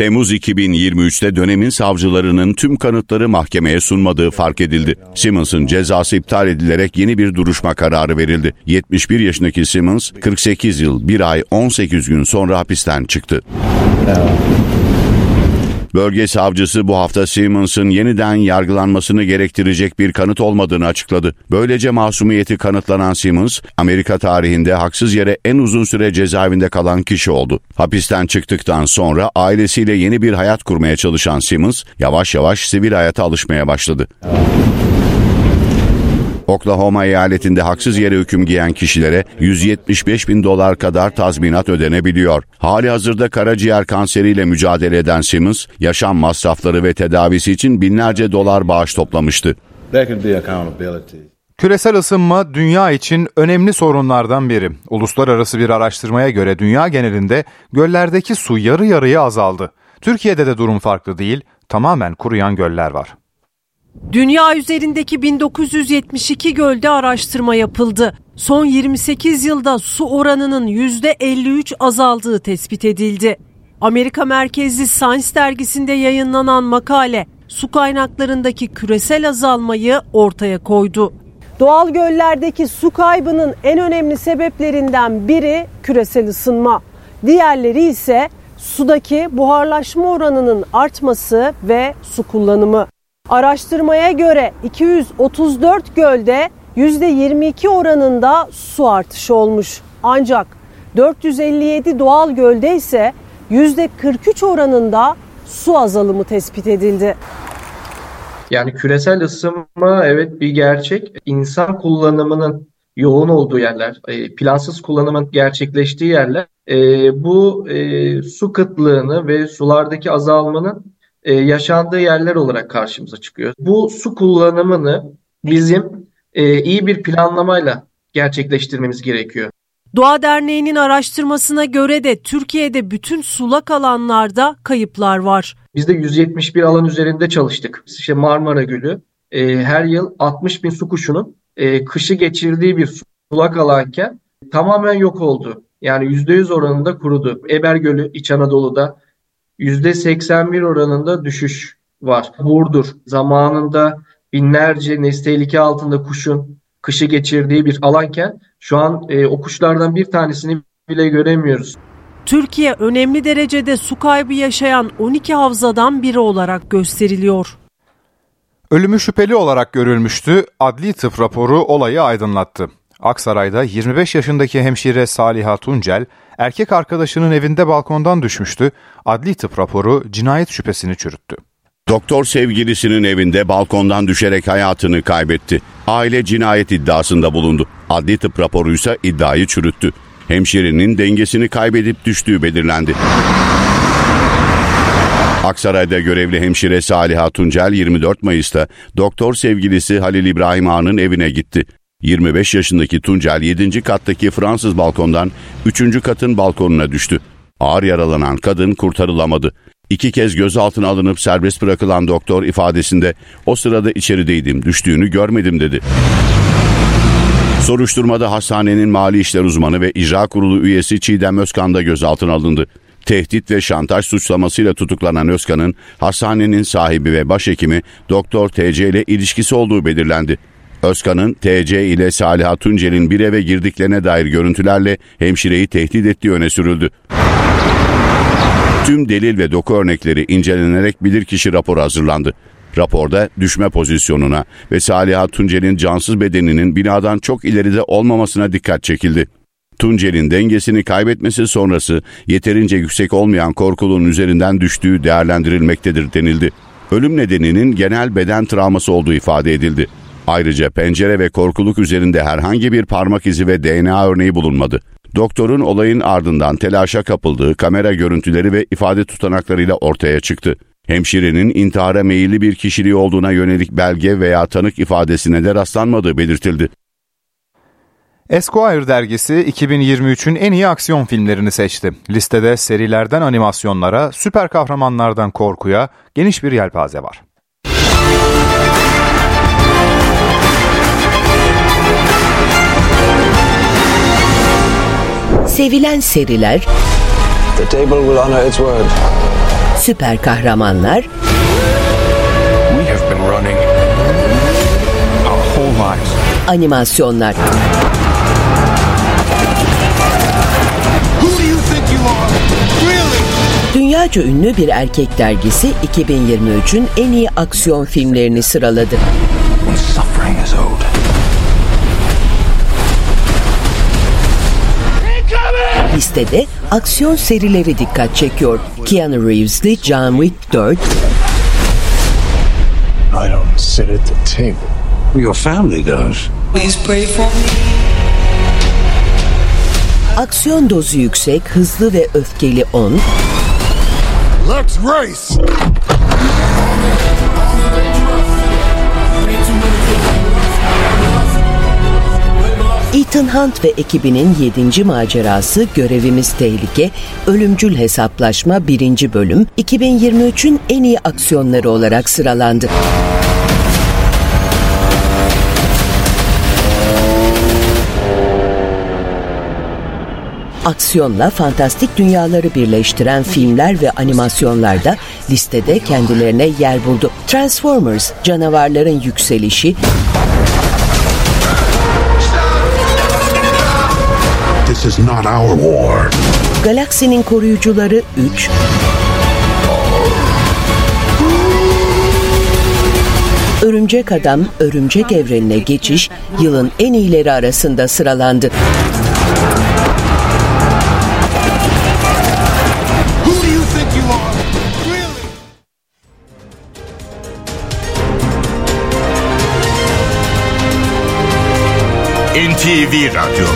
Temmuz 2023'te dönemin savcılarının tüm kanıtları mahkemeye sunmadığı fark edildi. Simmons'ın cezası iptal edilerek yeni bir duruşma kararı verildi. 71 yaşındaki Simmons 48 yıl 1 ay 18 gün sonra hapisten çıktı. Bölge savcısı bu hafta Simmons'ın yeniden yargılanmasını gerektirecek bir kanıt olmadığını açıkladı. Böylece masumiyeti kanıtlanan Simmons, Amerika tarihinde haksız yere en uzun süre cezaevinde kalan kişi oldu. Hapisten çıktıktan sonra ailesiyle yeni bir hayat kurmaya çalışan Simmons, yavaş yavaş sivil hayata alışmaya başladı. Oklahoma eyaletinde haksız yere hüküm giyen kişilere 175 bin dolar kadar tazminat ödenebiliyor. Hali hazırda karaciğer kanseriyle mücadele eden Simmons, yaşam masrafları ve tedavisi için binlerce dolar bağış toplamıştı. Küresel ısınma dünya için önemli sorunlardan biri. Uluslararası bir araştırmaya göre dünya genelinde göllerdeki su yarı yarıya azaldı. Türkiye'de de durum farklı değil, tamamen kuruyan göller var. Dünya üzerindeki 1972 gölde araştırma yapıldı. Son 28 yılda su oranının %53 azaldığı tespit edildi. Amerika merkezli Science dergisinde yayınlanan makale su kaynaklarındaki küresel azalmayı ortaya koydu. Doğal göllerdeki su kaybının en önemli sebeplerinden biri küresel ısınma. Diğerleri ise sudaki buharlaşma oranının artması ve su kullanımı. Araştırmaya göre 234 gölde %22 oranında su artışı olmuş. Ancak 457 doğal gölde ise %43 oranında su azalımı tespit edildi. Yani küresel ısınma evet bir gerçek. İnsan kullanımının yoğun olduğu yerler, e, plansız kullanımın gerçekleştiği yerler e, bu e, su kıtlığını ve sulardaki azalmanın e, yaşandığı yerler olarak karşımıza çıkıyor. Bu su kullanımını bizim e, iyi bir planlamayla gerçekleştirmemiz gerekiyor. Doğa Derneği'nin araştırmasına göre de Türkiye'de bütün sulak alanlarda kayıplar var. Biz de 171 alan üzerinde çalıştık. İşte Marmara Gölü e, her yıl 60 bin su kuşunun e, kışı geçirdiği bir sulak alanken tamamen yok oldu. Yani %100 oranında kurudu. Eber Gölü İç Anadolu'da %81 oranında düşüş var. Burdur zamanında binlerce nesli tehlike altında kuşun kışı geçirdiği bir alanken şu an e, o kuşlardan bir tanesini bile göremiyoruz. Türkiye önemli derecede su kaybı yaşayan 12 havzadan biri olarak gösteriliyor. Ölümü şüpheli olarak görülmüştü. Adli tıp raporu olayı aydınlattı. Aksaray'da 25 yaşındaki hemşire Saliha Tuncel, erkek arkadaşının evinde balkondan düşmüştü. Adli tıp raporu cinayet şüphesini çürüttü. Doktor sevgilisinin evinde balkondan düşerek hayatını kaybetti. Aile cinayet iddiasında bulundu. Adli tıp raporu ise iddiayı çürüttü. Hemşirenin dengesini kaybedip düştüğü belirlendi. Aksaray'da görevli hemşire Saliha Tuncel 24 Mayıs'ta doktor sevgilisi Halil İbrahim Ağa'nın evine gitti. 25 yaşındaki Tuncel 7. kattaki Fransız balkondan 3. katın balkonuna düştü. Ağır yaralanan kadın kurtarılamadı. İki kez gözaltına alınıp serbest bırakılan doktor ifadesinde o sırada içerideydim, düştüğünü görmedim dedi. Soruşturmada hastanenin mali işler uzmanı ve icra kurulu üyesi Çiğdem Özkan da gözaltına alındı. Tehdit ve şantaj suçlamasıyla tutuklanan Özkan'ın hastanenin sahibi ve başhekimi Doktor TC ile ilişkisi olduğu belirlendi. Özkan'ın TC ile Saliha Tuncel'in bir eve girdiklerine dair görüntülerle hemşireyi tehdit ettiği öne sürüldü. Tüm delil ve doku örnekleri incelenerek bilirkişi raporu hazırlandı. Raporda düşme pozisyonuna ve Saliha Tuncel'in cansız bedeninin binadan çok ileride olmamasına dikkat çekildi. Tuncel'in dengesini kaybetmesi sonrası yeterince yüksek olmayan korkulun üzerinden düştüğü değerlendirilmektedir denildi. Ölüm nedeninin genel beden travması olduğu ifade edildi. Ayrıca pencere ve korkuluk üzerinde herhangi bir parmak izi ve DNA örneği bulunmadı. Doktorun olayın ardından telaşa kapıldığı kamera görüntüleri ve ifade tutanaklarıyla ortaya çıktı. Hemşirenin intihara meyilli bir kişiliği olduğuna yönelik belge veya tanık ifadesine de rastlanmadığı belirtildi. Esquire dergisi 2023'ün en iyi aksiyon filmlerini seçti. Listede serilerden animasyonlara, süper kahramanlardan korkuya geniş bir yelpaze var. Sevilen seriler, The table will honor its word. süper kahramanlar, We have been running our whole lives. animasyonlar. Dünyaca ünlü bir erkek dergisi 2023'ün en iyi aksiyon filmlerini sıraladı. Listede aksiyon serileri dikkat çekiyor. Keanu Reeves'li John Wick 4, I don't sit at the table. Your family does. Please pray for me. aksiyon dozu yüksek, hızlı ve öfkeli 10, Let's race! Ethan Hunt ve ekibinin 7. macerası Görevimiz Tehlike, Ölümcül Hesaplaşma 1. bölüm 2023'ün en iyi aksiyonları olarak sıralandı. Aksiyonla fantastik dünyaları birleştiren filmler ve animasyonlarda listede kendilerine yer buldu. Transformers, canavarların yükselişi, This is not our war. Galaksinin Koruyucuları 3, Örümcek Adam, Örümcek Evrenine geçiş yılın en iyileri arasında sıralandı. Who do you think you are? Really? NTV Radyo.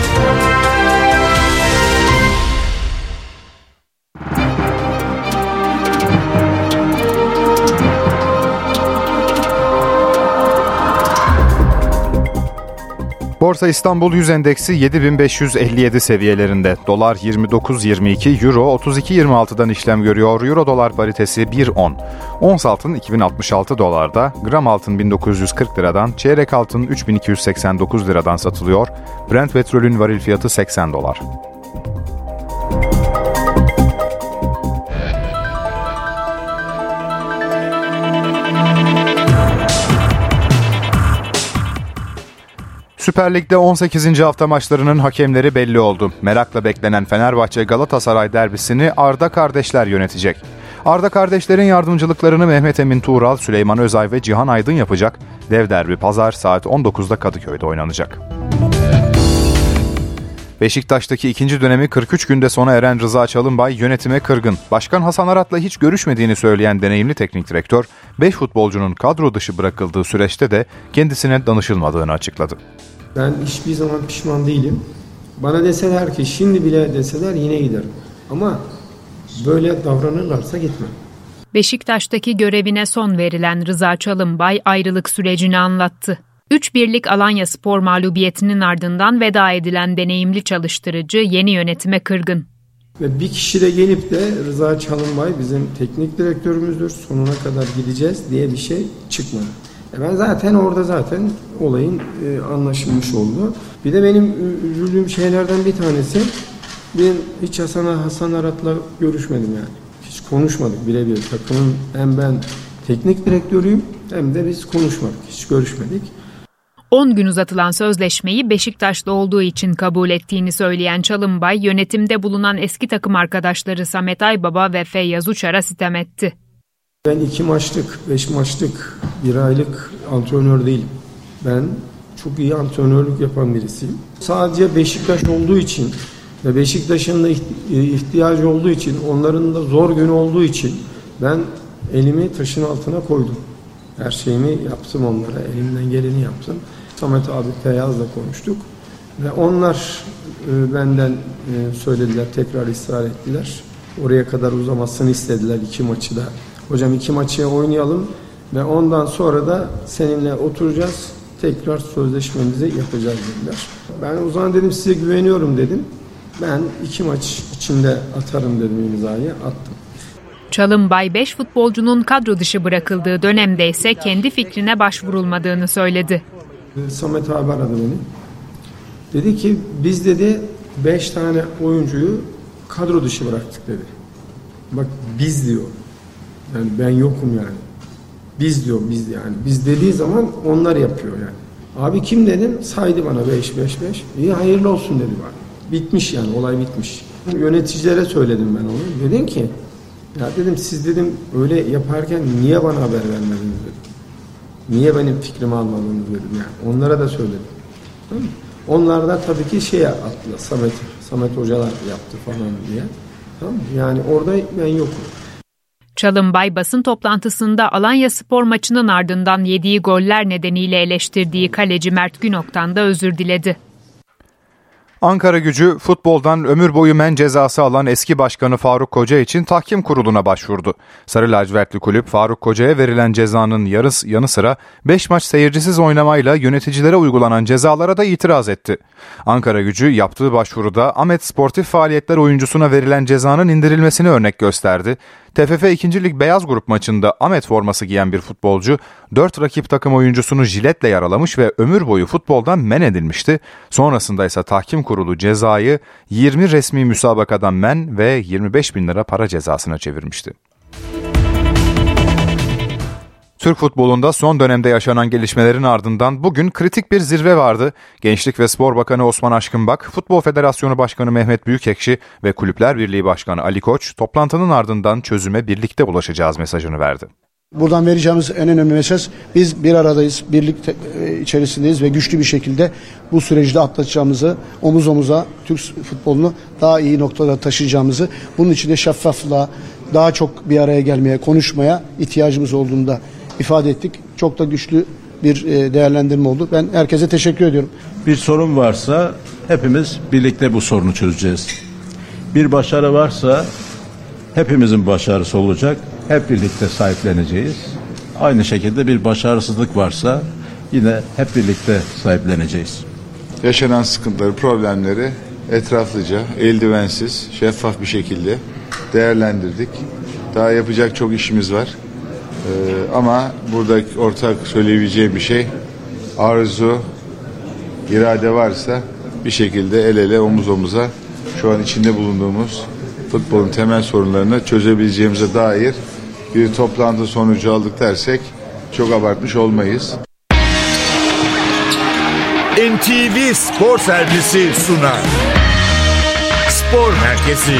Borsa İstanbul 100 endeksi 7557 seviyelerinde. Dolar 29.22, Euro 32.26'dan işlem görüyor. Euro dolar paritesi 1.10. Ons altın 2066 dolarda, gram altın 1940 liradan, çeyrek altın 3289 liradan satılıyor. Brent petrolün varil fiyatı 80 dolar. Süper Lig'de 18. hafta maçlarının hakemleri belli oldu. Merakla beklenen Fenerbahçe Galatasaray derbisini Arda kardeşler yönetecek. Arda kardeşlerin yardımcılıklarını Mehmet Emin Tuğral, Süleyman Özay ve Cihan Aydın yapacak. Dev derbi pazar saat 19'da Kadıköy'de oynanacak. Beşiktaş'taki ikinci dönemi 43 günde sona eren Rıza Çalınbay yönetime kırgın. Başkan Hasan Arat'la hiç görüşmediğini söyleyen deneyimli teknik direktör, 5 futbolcunun kadro dışı bırakıldığı süreçte de kendisine danışılmadığını açıkladı. Ben hiçbir zaman pişman değilim. Bana deseler ki şimdi bile deseler yine giderim. Ama böyle davranırlarsa gitmem. Beşiktaş'taki görevine son verilen Rıza Çalınbay ayrılık sürecini anlattı. 3 birlik Alanya Spor mağlubiyetinin ardından veda edilen deneyimli çalıştırıcı yeni yönetime kırgın. Ve bir kişi de gelip de Rıza Çalınbay bizim teknik direktörümüzdür sonuna kadar gideceğiz diye bir şey çıkmadı. E ben zaten orada zaten olayın e, anlaşılmış oldu. Bir de benim üzüldüğüm şeylerden bir tanesi ben hiç Hasan, Hasan Arat'la görüşmedim yani. Hiç konuşmadık birebir. Takımın hem ben teknik direktörüyüm hem de biz konuşmadık. Hiç görüşmedik. 10 gün uzatılan sözleşmeyi Beşiktaş'ta olduğu için kabul ettiğini söyleyen Çalınbay, yönetimde bulunan eski takım arkadaşları Samet Aybaba ve Feyyaz Uçar'a sitem etti. Ben iki maçlık, beş maçlık, bir aylık antrenör değilim. Ben çok iyi antrenörlük yapan birisiyim. Sadece Beşiktaş olduğu için ve Beşiktaş'ın da iht- ihtiyacı olduğu için, onların da zor günü olduğu için ben elimi taşın altına koydum. Her şeyimi yaptım onlara, elimden geleni yaptım. Samet abi Feyyaz'la konuştuk. Ve onlar e, benden e, söylediler, tekrar ısrar ettiler. Oraya kadar uzamasını istediler iki maçı da. Hocam iki maçı oynayalım ve ondan sonra da seninle oturacağız. Tekrar sözleşmemizi yapacağız dediler. Ben o zaman dedim size güveniyorum dedim. Ben iki maç içinde atarım dedim imzayı attım. Çalınbay 5 futbolcunun kadro dışı bırakıldığı dönemde ise kendi fikrine başvurulmadığını söyledi. Samet abi aradı beni. Dedi ki biz dedi 5 tane oyuncuyu kadro dışı bıraktık dedi. Bak biz diyor. Yani ben yokum yani. Biz diyor biz yani. Biz dediği zaman onlar yapıyor yani. Abi kim dedim? Saydı bana 5 5 5. İyi hayırlı olsun dedi bana. Bitmiş yani olay bitmiş. Yöneticilere söyledim ben onu. Dedim ki ya dedim siz dedim öyle yaparken niye bana haber vermediniz dedim. Niye benim fikrimi almadınız dedim yani. Onlara da söyledim. Tamam mı? Onlar da tabii ki şey attılar. Samet, Samet hocalar yaptı falan diye. Tamam mı? Yani orada ben yokum. Çalınbay basın toplantısında Alanya Spor maçının ardından yediği goller nedeniyle eleştirdiği kaleci Mert Günok'tan da özür diledi. Ankara gücü futboldan ömür boyu men cezası alan eski başkanı Faruk Koca için tahkim kuruluna başvurdu. Sarı lacivertli kulüp Faruk Koca'ya verilen cezanın yarıs, yanı sıra 5 maç seyircisiz oynamayla yöneticilere uygulanan cezalara da itiraz etti. Ankara gücü yaptığı başvuruda Ahmet Sportif Faaliyetler oyuncusuna verilen cezanın indirilmesini örnek gösterdi. TFF 2. Lig Beyaz Grup maçında Ahmet forması giyen bir futbolcu 4 rakip takım oyuncusunu jiletle yaralamış ve ömür boyu futboldan men edilmişti. Sonrasında ise tahkim kurulu cezayı 20 resmi müsabakadan men ve 25 bin lira para cezasına çevirmişti. Türk futbolunda son dönemde yaşanan gelişmelerin ardından bugün kritik bir zirve vardı. Gençlik ve Spor Bakanı Osman Aşkınbak, Futbol Federasyonu Başkanı Mehmet Büyükekşi ve Kulüpler Birliği Başkanı Ali Koç toplantının ardından çözüme birlikte ulaşacağız mesajını verdi. Buradan vereceğimiz en önemli mesaj biz bir aradayız, birlik içerisindeyiz ve güçlü bir şekilde bu süreci de atlatacağımızı, omuz omuza Türk futbolunu daha iyi noktalara taşıyacağımızı, bunun için de şeffaflığa, daha çok bir araya gelmeye, konuşmaya ihtiyacımız olduğunda ifade ettik. Çok da güçlü bir değerlendirme oldu. Ben herkese teşekkür ediyorum. Bir sorun varsa hepimiz birlikte bu sorunu çözeceğiz. Bir başarı varsa hepimizin başarısı olacak. Hep birlikte sahipleneceğiz. Aynı şekilde bir başarısızlık varsa yine hep birlikte sahipleneceğiz. Yaşanan sıkıntıları, problemleri etraflıca, eldivensiz, şeffaf bir şekilde değerlendirdik. Daha yapacak çok işimiz var. Ee, ama burada ortak söyleyebileceğim bir şey arzu, irade varsa bir şekilde el ele omuz omuza şu an içinde bulunduğumuz futbolun temel sorunlarını çözebileceğimize dair bir toplantı sonucu aldık dersek çok abartmış olmayız. NTV Spor Servisi sunar. Spor Merkezi.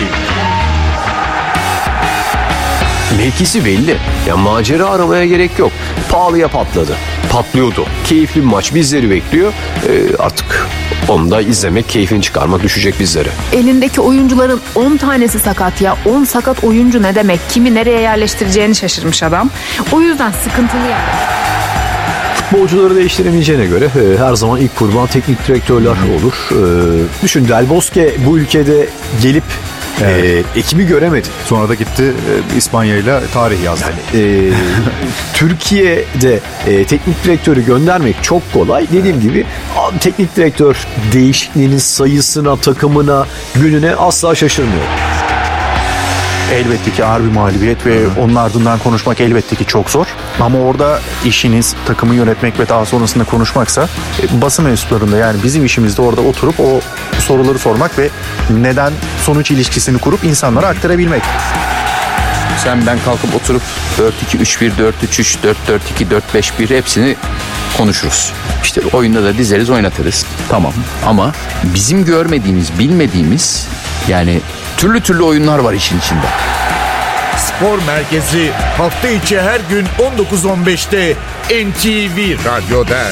Mevkisi belli. Ya macera aramaya gerek yok. Pahalıya patladı. Patlıyordu. Keyifli bir maç bizleri bekliyor. Ee, artık onu da izlemek, keyfini çıkarmak düşecek bizlere. Elindeki oyuncuların 10 tanesi sakat ya. 10 sakat oyuncu ne demek? Kimi nereye yerleştireceğini şaşırmış adam. O yüzden sıkıntılı yani. Futbolcuları değiştiremeyeceğine göre e, her zaman ilk kurban teknik direktörler olur. E, düşün Del Bosque bu ülkede gelip Evet. e, ekibi göremedi. Sonra da gitti e, İspanya ile tarih yazdı. E, Türkiye'de e, teknik direktörü göndermek çok kolay. Dediğim gibi a- teknik direktör değişikliğinin sayısına, takımına, gününe asla şaşırmıyor. Elbette ki ağır bir mağlubiyet ve onun ardından konuşmak elbette ki çok zor. Ama orada işiniz takımı yönetmek ve daha sonrasında konuşmaksa e, basın mensuplarında yani bizim işimiz de orada oturup o soruları sormak ve neden sonuç ilişkisini kurup insanlara aktarabilmek. Sen ben kalkıp oturup 4-2-3-1, 4-3-3, 4-4-2, 4-5-1 hepsini konuşuruz. İşte oyunda da dizeriz oynatırız. Tamam ama bizim görmediğimiz, bilmediğimiz yani türlü türlü oyunlar var işin içinde. Spor Merkezi hafta içi her gün 19.15'te NTV Radyo'da.